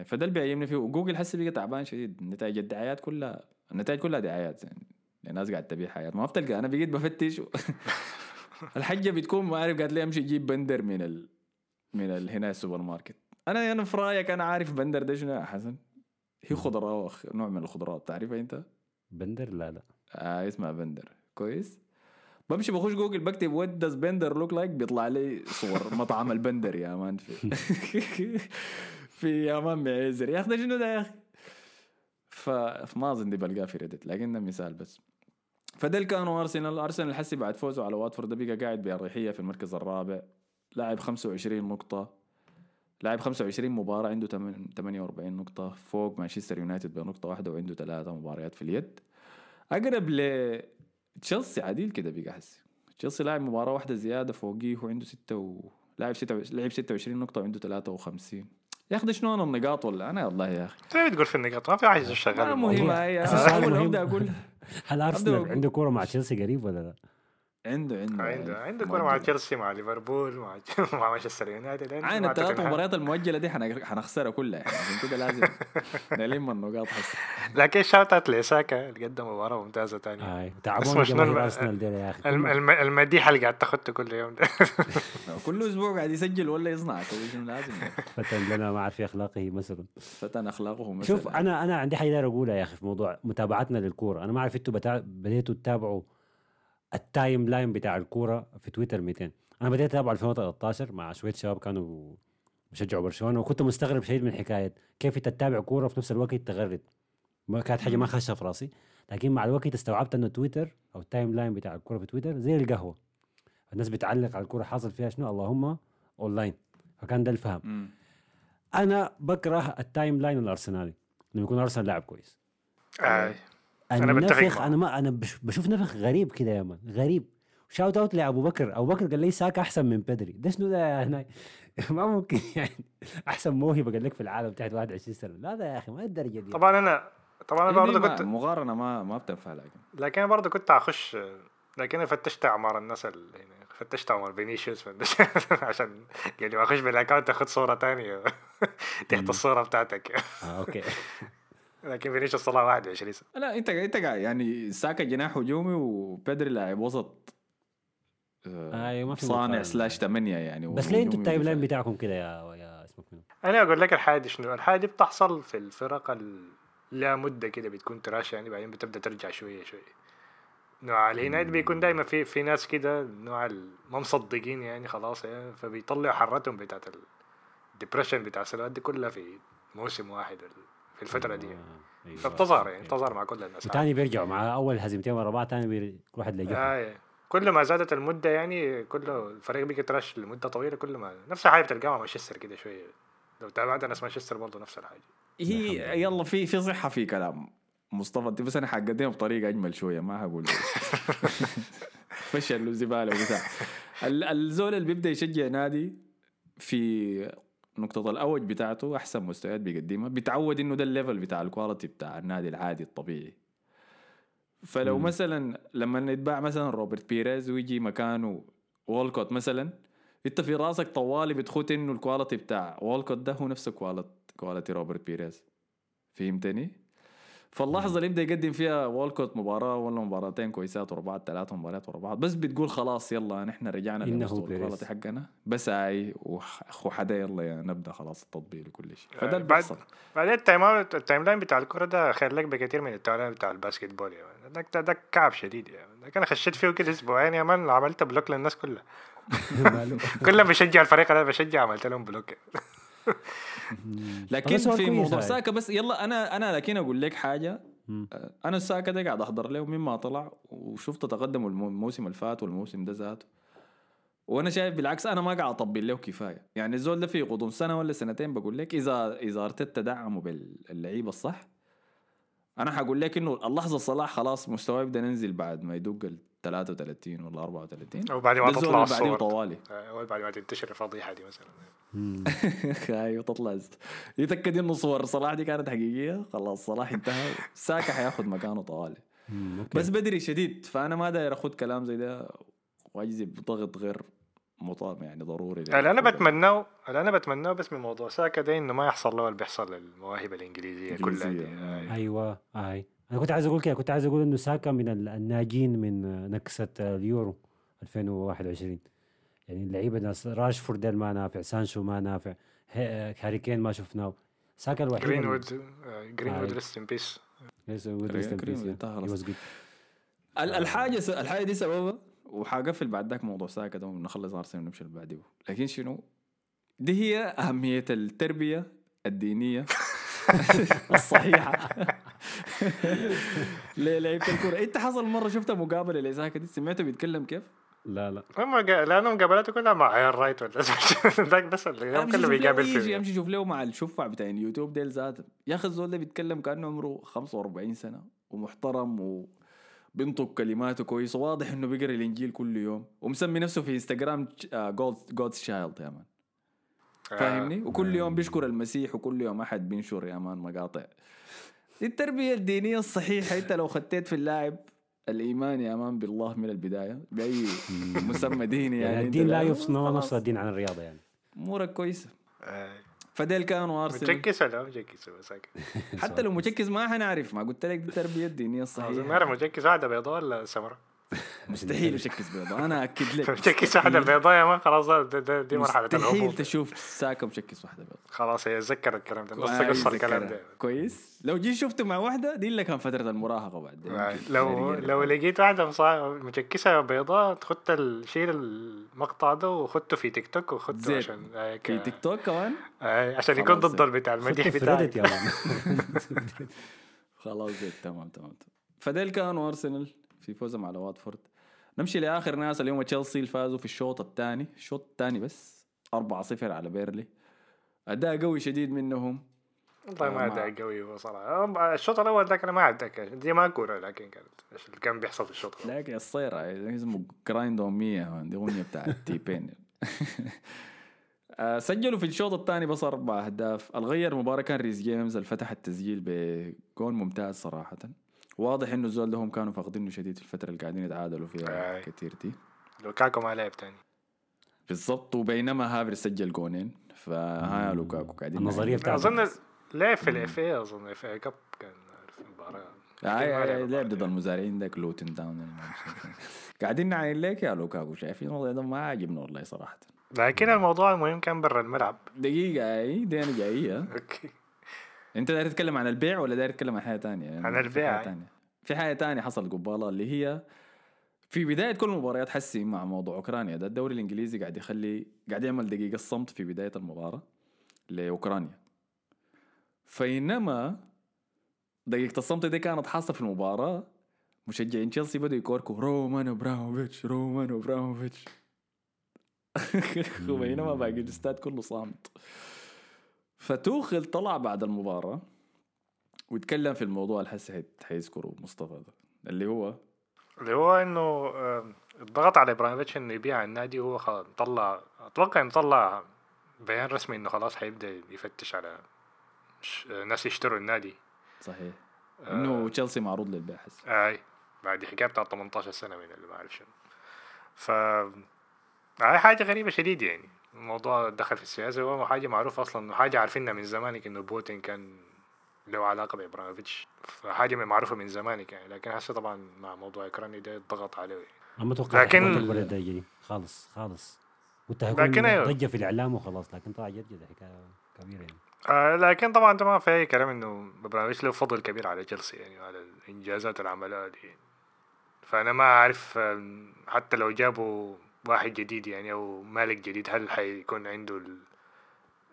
فده اللي بيعجبني فيه. وجوجل حسي بقى تعبان شديد. نتائج الدعايات كلها النتائج كلها دعايات يعني. الناس قاعد تبيع حياه ما بتلقى. أنا بقيت بفتش و... الحجة بتكون ما عارف قالت لي أمشي أجيب بندر من ال... من ال... هنا السوبر ماركت. أنا أنا في رأيك أنا عارف بندر ده شنو يا حسن؟ هي خضراء نوع من الخضروات تعرفها أنت؟ بندر؟ لا لا. آه اسمها بندر. كويس. بمشي بخش جوجل بكتب what does بندر look like بيطلع لي صور مطعم البندر يا man. في في يا man معزر يا أخي ده شنو ده يا أخي؟ فما أظن دي بلقاه في Reddit لكن ده مثال بس. فده اللي كانوا أرسنال أرسنال حسي بعد فوزه على واتفورد. بقى قاعد بأريحية في المركز الرابع. لاعب 25 نقطة. لاعب 25 مباراة عنده 48 نقطة. فوق مانشستر يونايتد بنقطة واحدة وعنده ثلاثة مباريات في اليد. أقرب ل تشيلسي عديل كده بقى حسي تشيلسي لاعب مباراة واحدة زيادة فوقيه وعنده ستة و لاعب ستة لعب 26 نقطة وعنده 53 يا أخي ده شنو أنا النقاط ولا؟ أنا والله يا أخي. زي ما بتقول في النقاط ما في شغال ما الموضوع. مهمة هي أول أقول هل أرسنال عنده كورة مع تشيلسي قريب ولا لا؟ عنده عنده عنده عنده. كورة مع. تشيلسي مع ليفربول مع مع مانشستر يونايتد عنده عين مع الثلاث. مباريات المؤجلة دي حن- حنخسرها كلها يعني عشان كده لازم نلم النقاط هسه لكن shout out لساكا اللي قدم مباراة ممتازة ثانية هاي اسمه شنو ارسنال ديل يا أخي. الم- الم- المديحة اللي قاعد تاخدته كل يوم ده. كل أسبوع قاعد يسجل ولا يصنع شنو لازم يعني. فتن لنا ما عارف في أخلاقه مثلا. فتن أخلاقه مثلا. شوف أنا أنا عندي حاجة أقولها يا أخي في موضوع متابعتنا للكورة. أنا ما أعرف إنتوا بتاع... بديتوا تتابعوا ال timeline بتاع الكورة في تويتر 200 أنا بديت اتابع 2013 مع شوية شباب كانوا بيشجعوا برشلونة وكنت مستغرب شديد من حكاية كيف أنت تتابع كورة وفي نفس الوقت تغرد. ما كانت حاجة ما خاشة في راسي. لكن مع الوقت استوعبت إنه تويتر أو ال timeline بتاع الكورة في تويتر زي القهوة. الناس بتعلق على الكورة حاصل فيها شنو؟ اللهم أونلاين. فكان ده الفهم. مم. أنا بكره ال timeline الأرسنالي. لما يكون أرسنال لاعب كويس. آي. أنا بتفق النفخ. أنا ما أنا بش بشوف نفخ غريب كده يا man غريب. shout out لابو بكر ابو بكر قال لي ساكا أحسن من بيدري. ده شنو ده يا هناي ما ممكن يعني أحسن موهبة قال لك في العالم تحت 21 سنة. لا ده يا أخي ما الدرجة دي. طبعا أنا طبعا أنا برضه كنت مقارنة ما ما بتنفع لكن. لكن أنا برضه كنت أخش لكن أنا فتشت اعمار الناس ال... يعني فتشت اعمار فينيسيوس عشان يعني أخش بال account أخد صورة تانية. تحت الصورة بتاعتك. آه okay. لكن فينيسيوس طلع 21 سنة. لا انت انت قاعد يعني ساكا جناح هجومي وبيدري لاعب وسط آه، أيوه ما في صانع. slash ثمانية يعني بس ليه أنتوا ال timeline. بتاعكم كده يا يا اسمك أنا أقول لك الحاجة دي شنو؟ الحاجة دي بتحصل في الفرق ال- لا مدة كده بتكون trash يعني بعدين بتبدأ ترجع شوية شوية. نوع اليونايتد بيكون دايما في في ناس كده نوع ما مصدقين يعني خلاص يعني فبيطلعوا حرتهم بتاعت ال depression بتاع السنوات دي كلها في موسم واحد في الفترة دي. آه، أيوة. فبتظهر يعني بتظهر مع كل الناس. وتاني بيرجعوا مع أول هزيمتين ورا بعض تاني بير... كل واحد لجوه آه كل ما زادت المدة يعني كل الفريق بيجي trash لمدة طويلة كل ما نفس الحاجة بتلقاها مع مانشستر كده شوية. لو تابعت ناس مانشستر برضه نفس الحاجة. هي يلا في في صحة في كلام. مصطفى انت بس أنا حقدمها بطريقة أجمل شوية ما حقول فشل وزبالة وبتاع. ال- الزول اللي بيبدأ يشجع نادي في نقطة الأوج بتاعته أحسن مستويات بيقدمها بيتعود إنه ده ال level بتاع ال quality بتاع النادي العادي الطبيعي فلو مم. مثلا لما يتباع مثلا روبرت بيريز ويجي مكانه وولكوت مثلا انت في راسك طوالي بتخوت إنه ال quality بتاع وولكوت ده هو نفس quality quality روبرت بيريز فهمتني؟ فاللحظة اللي يبدأ يقدم فيها وولكوت مباراة ولا مباراتين كويسات ورا بعض ثلاثة مباريات ورا بعض بس بتقول خلاص يلا نحن رجعنا. ال quality حقنا. بس هاي وخ حدا يلا يا نبدأ خلاص التطبيق لكل شيء. آه، فده اللي بعد- بيحصل. بعدين ال timeout ال timeline بتاع الكرة ده خير لك بكثير من ال timeline بتاع ال basketball يعني. ده, ده, ده كعب شديد يعني. كان خشيت فيه كده أسبوعين يا man عملت block للناس كلها. كلهم بيشجع الفريق اللي أنا بشجع عملت لهم block. لكن في موضوع. ساكا بس يلا أنا أنا لكن أقول لك حاجة مم. آه، أنا الساكا ده قاعد أحضر له مما طلع وشفت تقدمه الم- الموسم اللي فات والموسم ده ذاته وأنا شايف بالعكس أنا ما قاعد أطبل له كفاية يعني الزول ده في غضون سنة ولا سنتين بقول لك إذا إذا ارتيتا دعمه باللعيبة الصح أنا حقول لك إنه اللحظة صلاح خلاص مستواه يبدأ ينزل بعد ما يدق 33 ولا 34 وبعد ما تطلع الصور. طوالي. أول بعد ما تنتشر الفضيحة دي مثلا. أيوه تطلع يتأكد إنه صور. صلاح دي كانت حقيقية. خلاص صلاح انتهى. ساكا حياخذ مكانه طوالي. بس بدري شديد. فأنا ما داير أخذ كلام زي ده وأجذب ضغط غير مطاب يعني ضروري اللي أنا بتمناه اللي أنا بتمناه بس من موضوع ساكا ده إنه ما يحصل له اللي بيحصل للمواهب الإنجليزية. كلها آه. أيوه أي. أنا كنت عايز أقول كده كنت عايز أقول إنه ساكا من ال- الناجين من نكسة اليورو 2021 يعني اللعيبة ناس راشفورد ما نافع سانشو ما نافع هاري كين ما شفناه. ساكا الوحيد جرين وود جرين وود آه. rest in peace جرين- جرين وود انتهى خلاص. خلاص ال- الحاجة. الحاجة دي سببها وحقفل بعد ذاك موضوع ساكا ده ونخلص ارسنال ونمشي اللي بعده. لكن شنو؟ دي هي أهمية التربية الدينية الصحيحة. للعيبه الكورة؟ إنت حصل مرة شفت مقابله لساكا دي سمعته بيتكلم كيف؟ لا لا. هم جا- لأنه مقابلاته كلها مع إيان رايت ولا ذاك بس اللي كله بيقابل يجي فيه. امشي شوف له مع الشفع بتاع اليوتيوب ديل ذاته يا أخي الزول ده بيتكلم كأنه عمره 45 سنة ومحترم وبينطق كلماته كويس. واضح إنه بيقرأ الإنجيل كل يوم ومسمي نفسه في انستغرام God God's child يا man. فاهمني؟ وكل يوم بيشكر المسيح وكل يوم أحد بينشر يا man مقاطع. دي التربيه الدينية الصحيحة. أنت لو خطيت في اللاعب الإيمان يا man بالله من البداية بأي مسمى ديني يعني, يعني الدين لا يفصل ما نفصل الدين عن الرياضة يعني. أمورك كويسة. آه، فديل كانوا ارسنال متشكسة لا متشكسة بس هيك. حتى لو مشكس ما حنعرف ما قلت لك دي التربية الدينية الصحيحة. نعرف متشكسة واحدة بيضاء ولا سمراء؟ مستحيل يشكس بيضاء أنا أكد لك. واحدة مستحيل- بيضاء يا مان خلاص ده- ده- ده- دي مرحلة مستحيل تشوف ساكا مشكس واحدة بيضاء خلاص هي أتذكر الكلام ده. نص قصة يتذكرها. الكلام ده. كويس. لو جيت شفته مع واحدة دي اللي كان فترة المراهقة بعد. آه، لو خيرية لو لقيت واحدة مصا- متشكسة بيضاء تخت ال- شيل المقطع ده وخته في تيك توك زين. عشان آه، في تيك توك كمان؟ آه، عشان يكون ضد بتاع المديح مان. خلاص تمام تمام. فديل كانوا ارسنال في فوزهم على واتفورد نمشي لآخر ناس اليوم تشيلسي اللي فازوا في الشوط الثاني. الشوط الثاني بس 4-0 على بيرنلي. أداء قوي شديد منهم. والله آه، ما مع- أداء قوي هو صراحة. آه، الشوط الأول ذاك أنا ما أتذكر. دي ما كورة لكن كانت إيش اللي كان بيحصل في الشوط لكن الصيرة اسمه grind on me دي أغنية بتاعت تي بين آه، سجلوا في الشوط الثاني بس أربع أهداف. الغير المباراة كان ريس جيمز اللي فتح التسجيل بجول ممتاز صراحة. واضح إنه الزول ده هم كانوا فاقدينه شديد في الفترة اللي قاعدين يتعادلوا فيها آي. كتير دي. لوكاكو ما لعب تاني. بالضبط وبينما هافرتز سجل جونين فها لوكاكو قاعدين النظرية نعمل- بتاعت أظن لعب في ال F A أظن FA Cup كان في اي ما اي لعب ضد. المزارعين ذاك لوتن تاون قاعدين نعاين لك يا لوكاكو شايفين الوضع ده ما عاجبنا والله صراحة. لكن الموضوع المهم كان برا الملعب. دقيقة اي دي أنا جاية. okay. انت داير تتكلم عن البيع ولا داير تتكلم عن حاجة تانية؟ يعني عن في البيع. حاجة تانية. في حاجة تانية حصلت قبالة اللي هي في بداية كل المباريات حسي مع موضوع أوكرانيا ده الدوري الإنجليزي قاعد يخلي قاعد يعمل دقيقة الصمت في بداية المباراة لأوكرانيا. فإنما دقيقة الصمت دي كانت حاصلة في المباراة مشجعين تشيلسي بدوا يكوركوا رومان إبراهيموفيتش رومان إبراهيموفيتش. وبينما باقي الاستاد كله صامت. فتوخل طلع بعد المباراة ويتكلم في الموضوع اللي هسه حيذكره مصطفى ده اللي هو اللي هو إنه الضغط على إبراهيموفيتش إنه يبيع النادي هو خلاص طلع أتوقع إنه طلع بيان رسمي إنه خلاص حيبدأ يفتش على ناس يشتروا النادي. صحيح. آه. إنه تشيلسي معروض للبيع هسه. أي بعد حكاية بتاع 18 سنة من اللي ما أعرف شنو. ف هاي حاجة غريبة شديد يعني. الموضوع دخل في السياسة هو حاجة معروفة أصلا حاجة عارفينها من زمانك إنه بوتين كان له علاقة بإبراهيموفيتش فحاجة معروفة من زمانك يعني لكن هسه طبعا مع موضوع اوكرانيا ده الضغط عليه. ما أتوقع لكن- البلد ده يجري خالص خالص. كنت لكن أيوه. ضجة في الإعلام وخلاص لكن طلع جد جد حكاية كبيرة يعني. آه لكن طبعا ما في أي كلام إنه إبراهيموفيتش له فضل كبير على تشيلسي يعني وعلى الإنجازات اللي عملها دي. فأنا ما أعرف آم، حتى لو جابوا واحد جديد يعني أو مالك جديد هل حيكون عنده ال-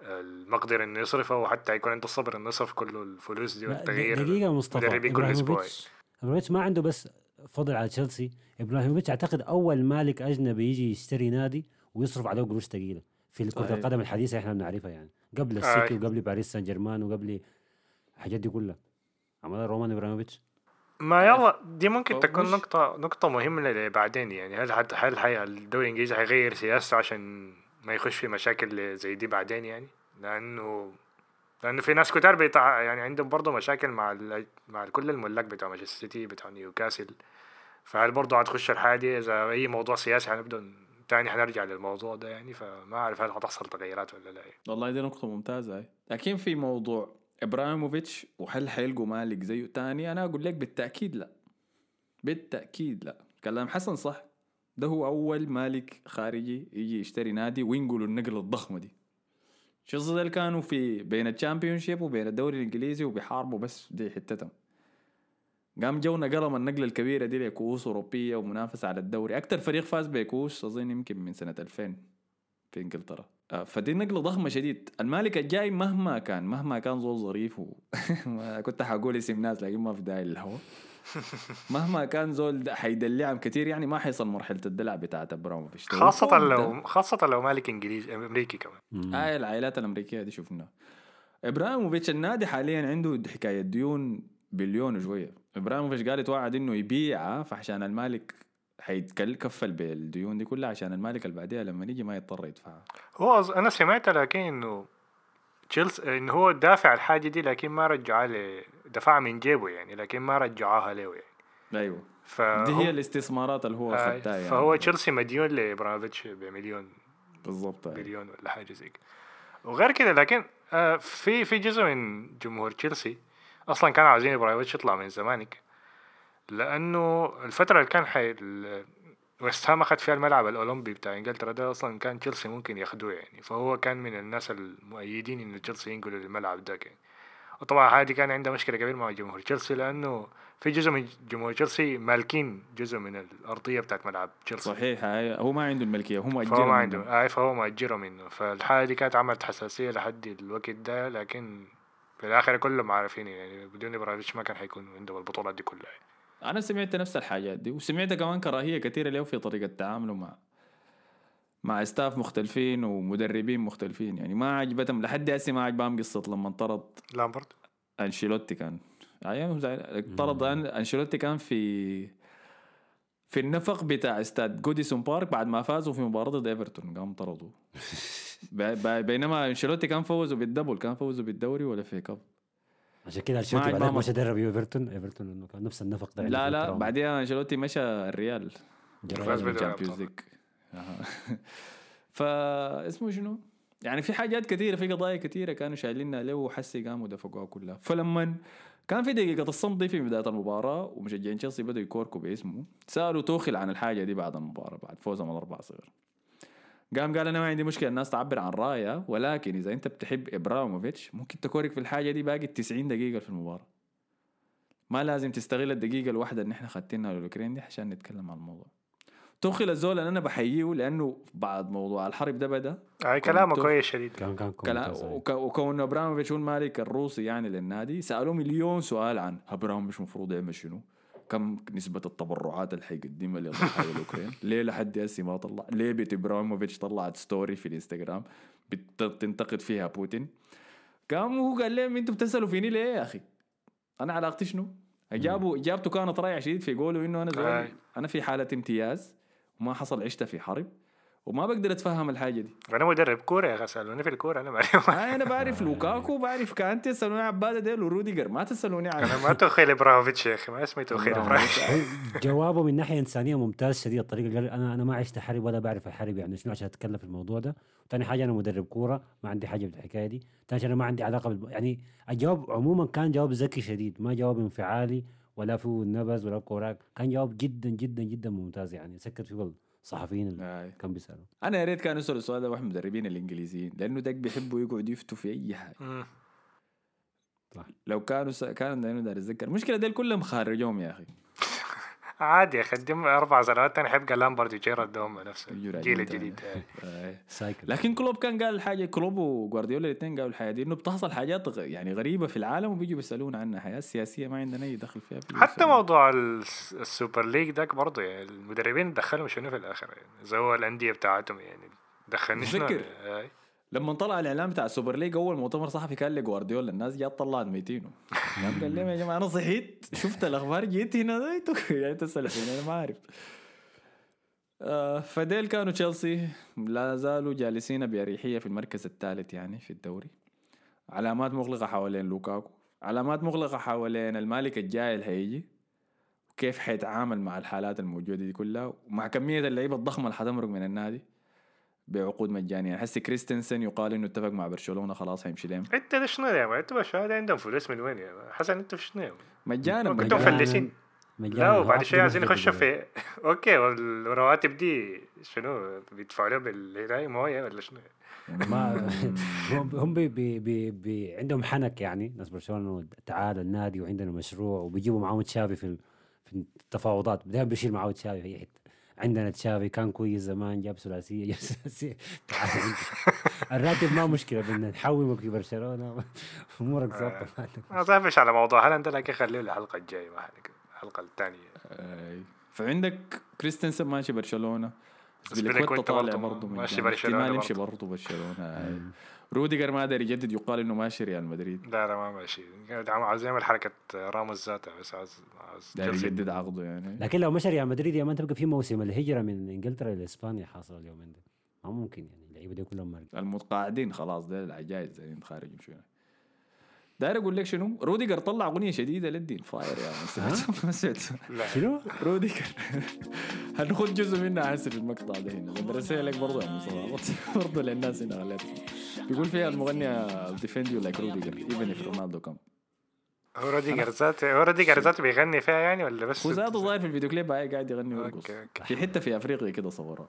المقدرة إنه يصرف أو حتى يكون عنده الصبر إنه يصرف كل الفلوس دي والتغيير دقيقة مصطفى. مدربين كل أسبوع ابراهيموفيتش إبراهيموفيتش ما عنده بس فضل على تشيلسي. إبراهيموفيتش أعتقد أول مالك أجنبي يجي يشتري نادي ويصرف عليه قروش ثقيلة. في كره صحيح. القدم الحديثة إحنا بنعرفها يعني. قبل. السيتي وقبل باريس سان جيرمان وقبل الحاجات دي كلها. عملها رومان إبراهيموفيتش. ما يلا دي ممكن تكون نقطة نقطة مهمة بعدين يعني. هل حت هل حي الدوري الإنجليزي حيغير سياسته عشان ما يخش في مشاكل زي دي بعدين يعني؟ لأنه لأنه في ناس كتار بيتع... يعني عندهم برضه مشاكل مع ال... مع كل الملاك بتوع مانشستر سيتي بتوع نيوكاسل. فهل برضه هتخش الحاجة دي إذا أي موضوع سياسي هنبدأ تاني حنرجع للموضوع ده يعني؟ فما أعرف هل هتحصل تغيرات ولا لا يعني. والله دي نقطة ممتازة. هاي لكن في موضوع إبراهيموفيتش وهل حيلقوا مالك زيه تاني؟ أنا أقول لك بالتأكيد لا. بالتأكيد لا. كلام حسن صح. ده هو أول مالك خارجي يجي يشتري نادي وينقلوا النقلة الضخمة دي. تشيلسي ديل كانوا في بين ال Championship وبين الدوري الإنجليزي وبيحاربوا بس دي حتتهم. قام جو نقلهم النقلة الكبيرة دي لكؤوس أوروبية ومنافسة على الدوري. أكتر فريق فاز بكؤوس أظن يمكن من سنة 2000 في إنجلترا. آه، فدي نقلة ضخمة شديد. المالك الجاي مهما كان مهما كان زول ظريف و... كنت حقول اسم ناس لكن ما في داعي للهوا. مهما كان زول حيدلعهم كتير يعني ما حيصل مرحلة الدلع بتاعت ابراموفيتش خاصة لو خاصة لو مالك إنجليزي أمريكي كمان. مم. آه العائلات الأمريكية دي شفناها ابراهيموفيتش النادي حاليا عنده حكاية ديون بليون وشوية. ابراهيموفيتش قال يتوعد إنه يبيعها فعشان المالك حيتكفل بالديون دي كلها عشان المالك اللي بعديها لما يجي ما يضطر يدفعها هو أنا سمعت لكن إنه تشيلسي إنه هو دافع الحاجة دي لكن ما رجعها ل دفعها من جيبه يعني لكن ما رجعوها له يعني. أيوه. فهو دي هي الاستثمارات اللي هو آه، خدتها يعني. فهو تشيلسي مديون لابراموفيتش بمليون. بالضبط. مليون ولا حاجة زي كده. وغير كده لكن آه، في في جزء من جمهور تشيلسي أصلا كانوا عاوزين إبراهيموفيتش يطلع من زمانك. لأنه الفترة اللي كان حي ويست هام أخذ فيها الملعب الأولمبي بتاع إنجلترا ده أصلا كان تشيلسي ممكن ياخدوه يعني فهو كان من الناس المؤيدين انه تشيلسي ينقلوا للملعب ده يعني. وطبعا هذه كان عندها مشكلة كبيرة مع جمهور تشيلسي لأنه في جزء من جمهور تشيلسي مالكين جزء من الأرضية بتاعت ملعب تشيلسي صحيح هو ما عنده الملكية هو مأجرها فهو ما. عنده آه فهو مأجره منه فالحالة دي كانت عملت حساسية لحد الوقت ده لكن في الآخر كلهم عارفين يعني بدون إبراهيموفيتش ما كان حيكون عنده البطولات دي كلها يعني. أنا سمعت نفس الحاجات دي وسمعت كمان كراهية كثيره له في طريقة تعامله مع مع staff مختلفين ومدربين مختلفين. يعني ما عجبتهم لحد هسه ما عجبهم قصة لما انطرد لامبرد. أنشيلوتي كان. أيام زعل- طرد أن- أنشيلوتي كان في في النفق بتاع استاد جوديسون بارك بعد ما فازوا في مباراة ضد إيفرتون قام ب- بينما أنشيلوتي كان فوزوا بال double كان فوزوا بالدوري ولا في cup. عشان كده أنشيلوتي بعدين ما- مش درب إيفرتون إيفرتون إنه كان نفس النفق ده لا لا. بعدين أنشيلوتي مشى الريال فاز. بدوري ال Champions أبطال. League أها. فاسمه شنو؟ يعني في حاجات كثيرة في قضايا كثيرة كانوا شايلينها له وحسي قاموا دفقوها كلها فلما كان في دقيقة الصمت دي في بداية المباراة ومشجعين تشيلسي بدأوا يكوركوا باسمه سألوا توخل عن الحاجة دي بعد المباراة بعد فوزهم 4 0 قام قال أنا ما عندي مشكلة الناس تعبر عن رأيها ولكن إذا أنت بتحب إبراهيموفيتش ممكن تكورك في الحاجة دي باقي 90 دقيقة في المباراة ما لازم تستغل الدقيقة الواحدة اللي إحنا خاتينها للأوكرين دي عشان نتكلم عن الموضوع توخل الزول أنا بحييه لأنه بعد موضوع الحرب ده بدأ كلامه كويس شديد كان كان كلا- كويس. وك- وكون ابراهيموفيتش هو المالك الروسي يعني للنادي سألوه مليون سؤال عن ابراهيموفيتش المفروض يعمل شنو؟ كم نسبة التبرعات اللي حيقدمها لضحايا الاوكرين؟ ليه لحد هسه ما طلع؟ ليه بيت إبراهيموفيتش طلعت story في الإنستغرام بت- بتنتقد فيها بوتين؟ قام هو قال لهم أنتوا بتسألوا فيني ليه يا أخي؟ أنا علاقتي شنو؟ اجابه اجابته كانت رايعه شديد في قوله إنه أنا زول. أنا في حالة امتياز وما حصل عشت في حرب وما بقدر أتفهم الحاجة دي. أنا مدرب كورة يا أخي سألوني في الكورة أنا ما آه أنا بعرف لوكاكو بعرف كانتي تسألوني عن عباده ديل وروديجر ما تسألوني عن أنا ما توخيل إبراهيموفيتش يا أخي ما اسمي توخيل. إبراهيم جوابه من ناحية إنسانية ممتاز شديد الطريقة. اللي قال أنا أنا ما عشت حرب ولا بعرف الحرب يعني شنو عشان أتكلم في الموضوع ده؟ ثاني حاجة أنا مدرب كورة ما عندي حاجة بالحكايه دي. ثاني أنا ما عندي علاقة بال... يعني الجواب عموما كان جواب ذكي شديد ما جواب انفعالي ولا فيه نبز ولا كوراك. كان جواب جدا جدا جدا ممتاز يعني سكت فيه الصحفيين اللي. كان بيسألوا. أنا يا ريت كانوا يسألوا السؤال ده واحد المدربين الإنجليزيين لأنه داك بيحبوا يقعدوا يفتوا في أي حاجة. لو كانوا س... كانوا دايما داير اتذكر المشكلة ديل كلهم خارجهم يا أخي. عادي يا أربع سنوات تاني. حيبقى لامبرد وجيرارد هم نفس الجيل الجديد. cycle. لكن كلوب كان قال حاجة كلوب وجوارديولا الاثنين قالوا الحاجة دي إنه بتحصل حاجات غ- يعني غريبة في العالم وبيجوا بيسالونا عنها. حاجة سياسية ما عندنا أي دخل فيها حتى. موضوع الس- ال Super League داك برضه يعني المدربين دخلهم شنو في الآخر؟ يعني زي هو الأندية بتاعتهم يعني دخلني شنو. لما طلع الإعلان بتاع ال Super League أول مؤتمر صحفي كان لجوارديولا الناس جات طلعت ميتينه. قام قال لهم يا جماعة أنا صحيت شفت الأخبار جيت هنا أنتوا يعني أنا ما عارف آه فديل كانوا تشيلسي لا زالوا جالسين بأريحية في المركز الثالث يعني في الدوري. علامات مغلقة حوالين لوكاكو علامات مغلقة حوالين المالك الجاي اللي هيجي وكيف حيتعامل مع الحالات الموجودة دي كلها ومع كمية اللعيبة الضخمة اللي حتمرق من النادي. بعقود مجانية. يعني حسي كريستنسن يقال إنه اتفق مع برشلونة خلاص حيمشي لهم أنت ده شنو يا مان أنتوا برشلونه عندهم فلوس من وين يا مان حسن في شنو يا مان؟ مجانا كنتوا مجانا. مفلسين مجانا. لا وبعد شوي عايزين يخشوا. في أوكي والرواتب دي شنو؟ بيدفعوا لهم بالهدايه موية ولا شنو؟ ما هم- هم بي بي بي بي عندهم حنك يعني ناس برشلونة تعال النادي وعندنا مشروع وبيجيبوا معاهم تشافي في في التفاوضات. دائما بيشيل معاه تشافي في أي حتة. عندنا تشافي كان كويس زمان جاب ثلاثية جاب ثلاثية أنت. الراتب ما مشكلة بدنا نحومك في برشلونة أمورك ظابطة ما صافش على موضوع هالاند ده لكن خليه الحلقة الجاية ما الحلقة الثانية أي. فعندك كريستنسن ماشي برشلونة سبيليكويتا طالع برضه ماشي احتمال يمشي برضه. برشلونة أي. روديجر ما قدر يجدد يقال إنه ماشي ريال مدريد لا لا ما ماشي. عاوز يعمل حركه راموس ذاتها بس عاوز عاوز. يجدد عقده يعني. لكن لو مشى ريال مدريد يا man تبقى في موسم الهجرة من إنجلترا لاسبانيا حاصل اليومين ده ما ممكن يعني اللعيبة دي كلهم مرق المتقاعدين خلاص ده العجائز زي خارج شوية. داير أقول لك شنو؟ روديجر طلع أغنية شديدة للدين. fire يا man سمعت. شنو؟ روديجر. هناخذ جزء منها هسه في المقطع ده هنا. بدرسها لك برضه يا مصطفى برضه للناس هنا خليت بيقول فيها المغني defend you like روديجر even if رونالدو come هو روديجر ذاته هو روديجر ذاته بيغني فيها يعني ولا بس هو ذاته ظاهر في الفيديو كليب هاي قاعد يغني ويرقص. في حتة في افريقيا كده صورها.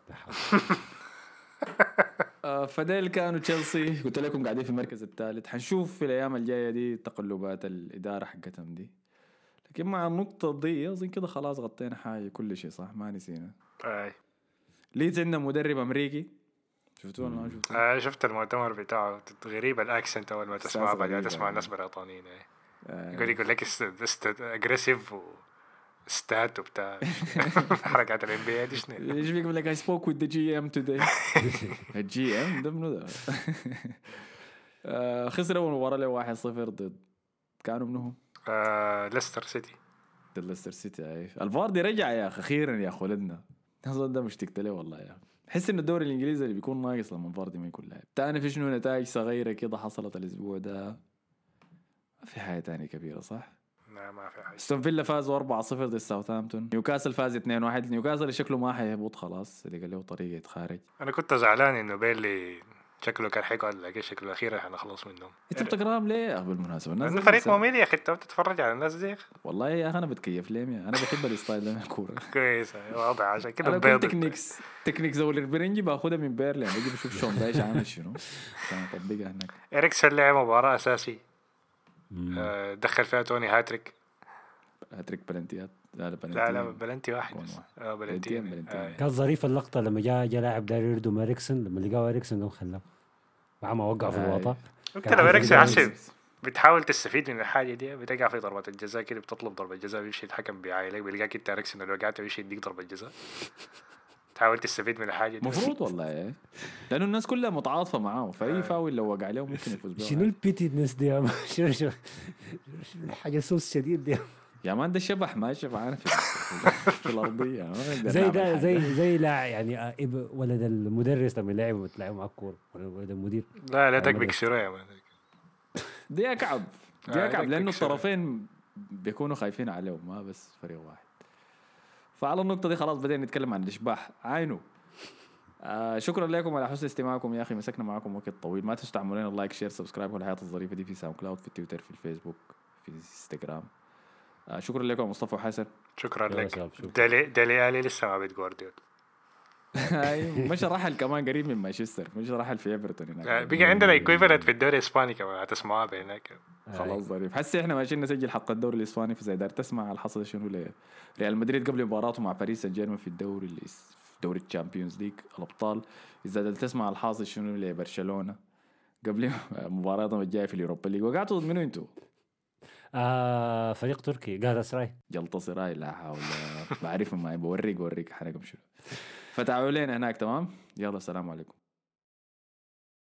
فديل كانوا تشيلسي قلت لكم قاعدين في المركز الثالث حنشوف في الأيام الجاية دي تقلبات الإدارة حقتهم دي لكن مع النقطة دي أظن كده خلاص غطينا حاجة كل شيء صح ما نسينا آه. ليدز عندنا مدرب أمريكي شفتوه ولا ما شفتوه؟ آه شفت المؤتمر بتاعه غريب الأكسنت أول ما تسمعه بعدين تسمع يعني. ناس بريطانيين. آه، يقول يقول لك aggressive و stats وبتاع حركات ال NBA دي شنو إيش بيقول لك I spoke with the GM today. ال GM ده منو ده؟ خسر اول مباراة له 1-0 ضد كانوا منهم ليستر سيتي ضد ليستر سيتي اي الفاردي رجع يا أخي أخيرا يا أخي ولدنا اظن ده مشتقت له والله يا حس ان الدوري الانجليزي اللي بيكون ناقص لما فاردي ما يكون لاعب تاني في شنو نتائج صغيره كده حصلت الأسبوع ده ما في حاجة تانية كبيره صح؟ ما في حاجة. استون فيلا فازوا 4-0 ضد ساوثهامبتون. نيوكاسل فاز 2-1 نيوكاسل شكله ما حيهبط خلاص اللي قال له طريقة يتخارج أنا كنت زعلان إنه بيرنلي شكله كان حيقعد لكن شكله الأخير حنخلص منهم. أنت بتقرأهم ليه يا أخي بالمناسبه الناس فريق ممل يا أخي أنت بتتفرج على الناس دي. والله يا أخي أنا بتكيف ليه أنا بحب ال style ده من الكوره كويس واضح عشان كده أنا techniques techniques أو البرنجي باخذها من بيرنلي يعني بجي بشوف شون دايش عامل شنو؟ كان أطبقها هناك. إريكسون لعب مباراة أساسي. دخل فيها توني هاتريك هاتريك بلنتيات لا لا لا لا بلنتي بلنتي واحد بس. آه بلنتين. آه. كان ظريف اللقطة لما جاء جاء لاعب داير يردم لما لقاه اريكسون قام خلاه ما وقع في آه. الوطا قلت كان لو إنه حسب بتحاول تستفيد من الحاجة دي بتقع في ضربه الجزاء كده بتطلب ضربة جزاء بيمشي الحكم بيعايلك بيلقاك انت اريكسون لو وقعت بيمشي يديك ضربة جزاء تحاول تستفيد من الحاجة دي مفروض والله إيه. لأنه الناس كلها متعاطفة معاه فأي فاول لو وقع عليه ممكن يفوز بيه شنو البيتينس دي يا؟ شنو شنو شنو حاجة سوس شديد دي يا مان ده الشبح ما شبعان في, في الأرضية زي ده. زي زي لا يعني آه، إب- ولد المدرس لما لعب تلعب مع الكوره ولد المدير لا لا تك عمل بيكسروه يا مان دي يا كعب دي يا آه، كعب ده لأنه. الطرفين بيكونوا خايفين عليهم ما بس فريق واحد فعلى النقطة دي خلاص بدينا نتكلم عن الإشباح. عينوا آه شكرا لكم على حسن استماعكم يا أخي. مسكنا معكم وقت طويل. ما تنسوا تعملوا لنا like share subscribe والحياة الظريفة دي في ساوند كلاود في تويتر في الفيسبوك في إنستغرام. آه شكرا لكم مصطفى وحسن. شكرا لك. سلام، شكرا. دالي دالي الي لسه ما بيت مش رحل كمان قريب من مانشستر. مش رحل في إيفرتون آه، هناك بقى عندنا equivalent في الدوري الإسباني كمان هتسمعوها بهناك خلاص ظريف. حسي إحنا ماشيين نسجل حق الدوري الإسباني فاذا دار تسمع الحصل شنو ل- ريال مدريد قبل مباراته مع باريس سان جيرمان في الدوري الإس- في دوري الشامبيونز ليج الأبطال. إذا دار تسمع الحاصل شنو لبرشلونه قبل مباراتهم الجاية في اليوروبا ليج. وقعتوا ضد منو أنتوا؟ آه فريق تركي جالاتا سراي جلطة سراي لا حول بعرف ما بوريك بوريك حرقهم شنو. فتعالوا لنا هناك تمام؟ يلا السلام عليكم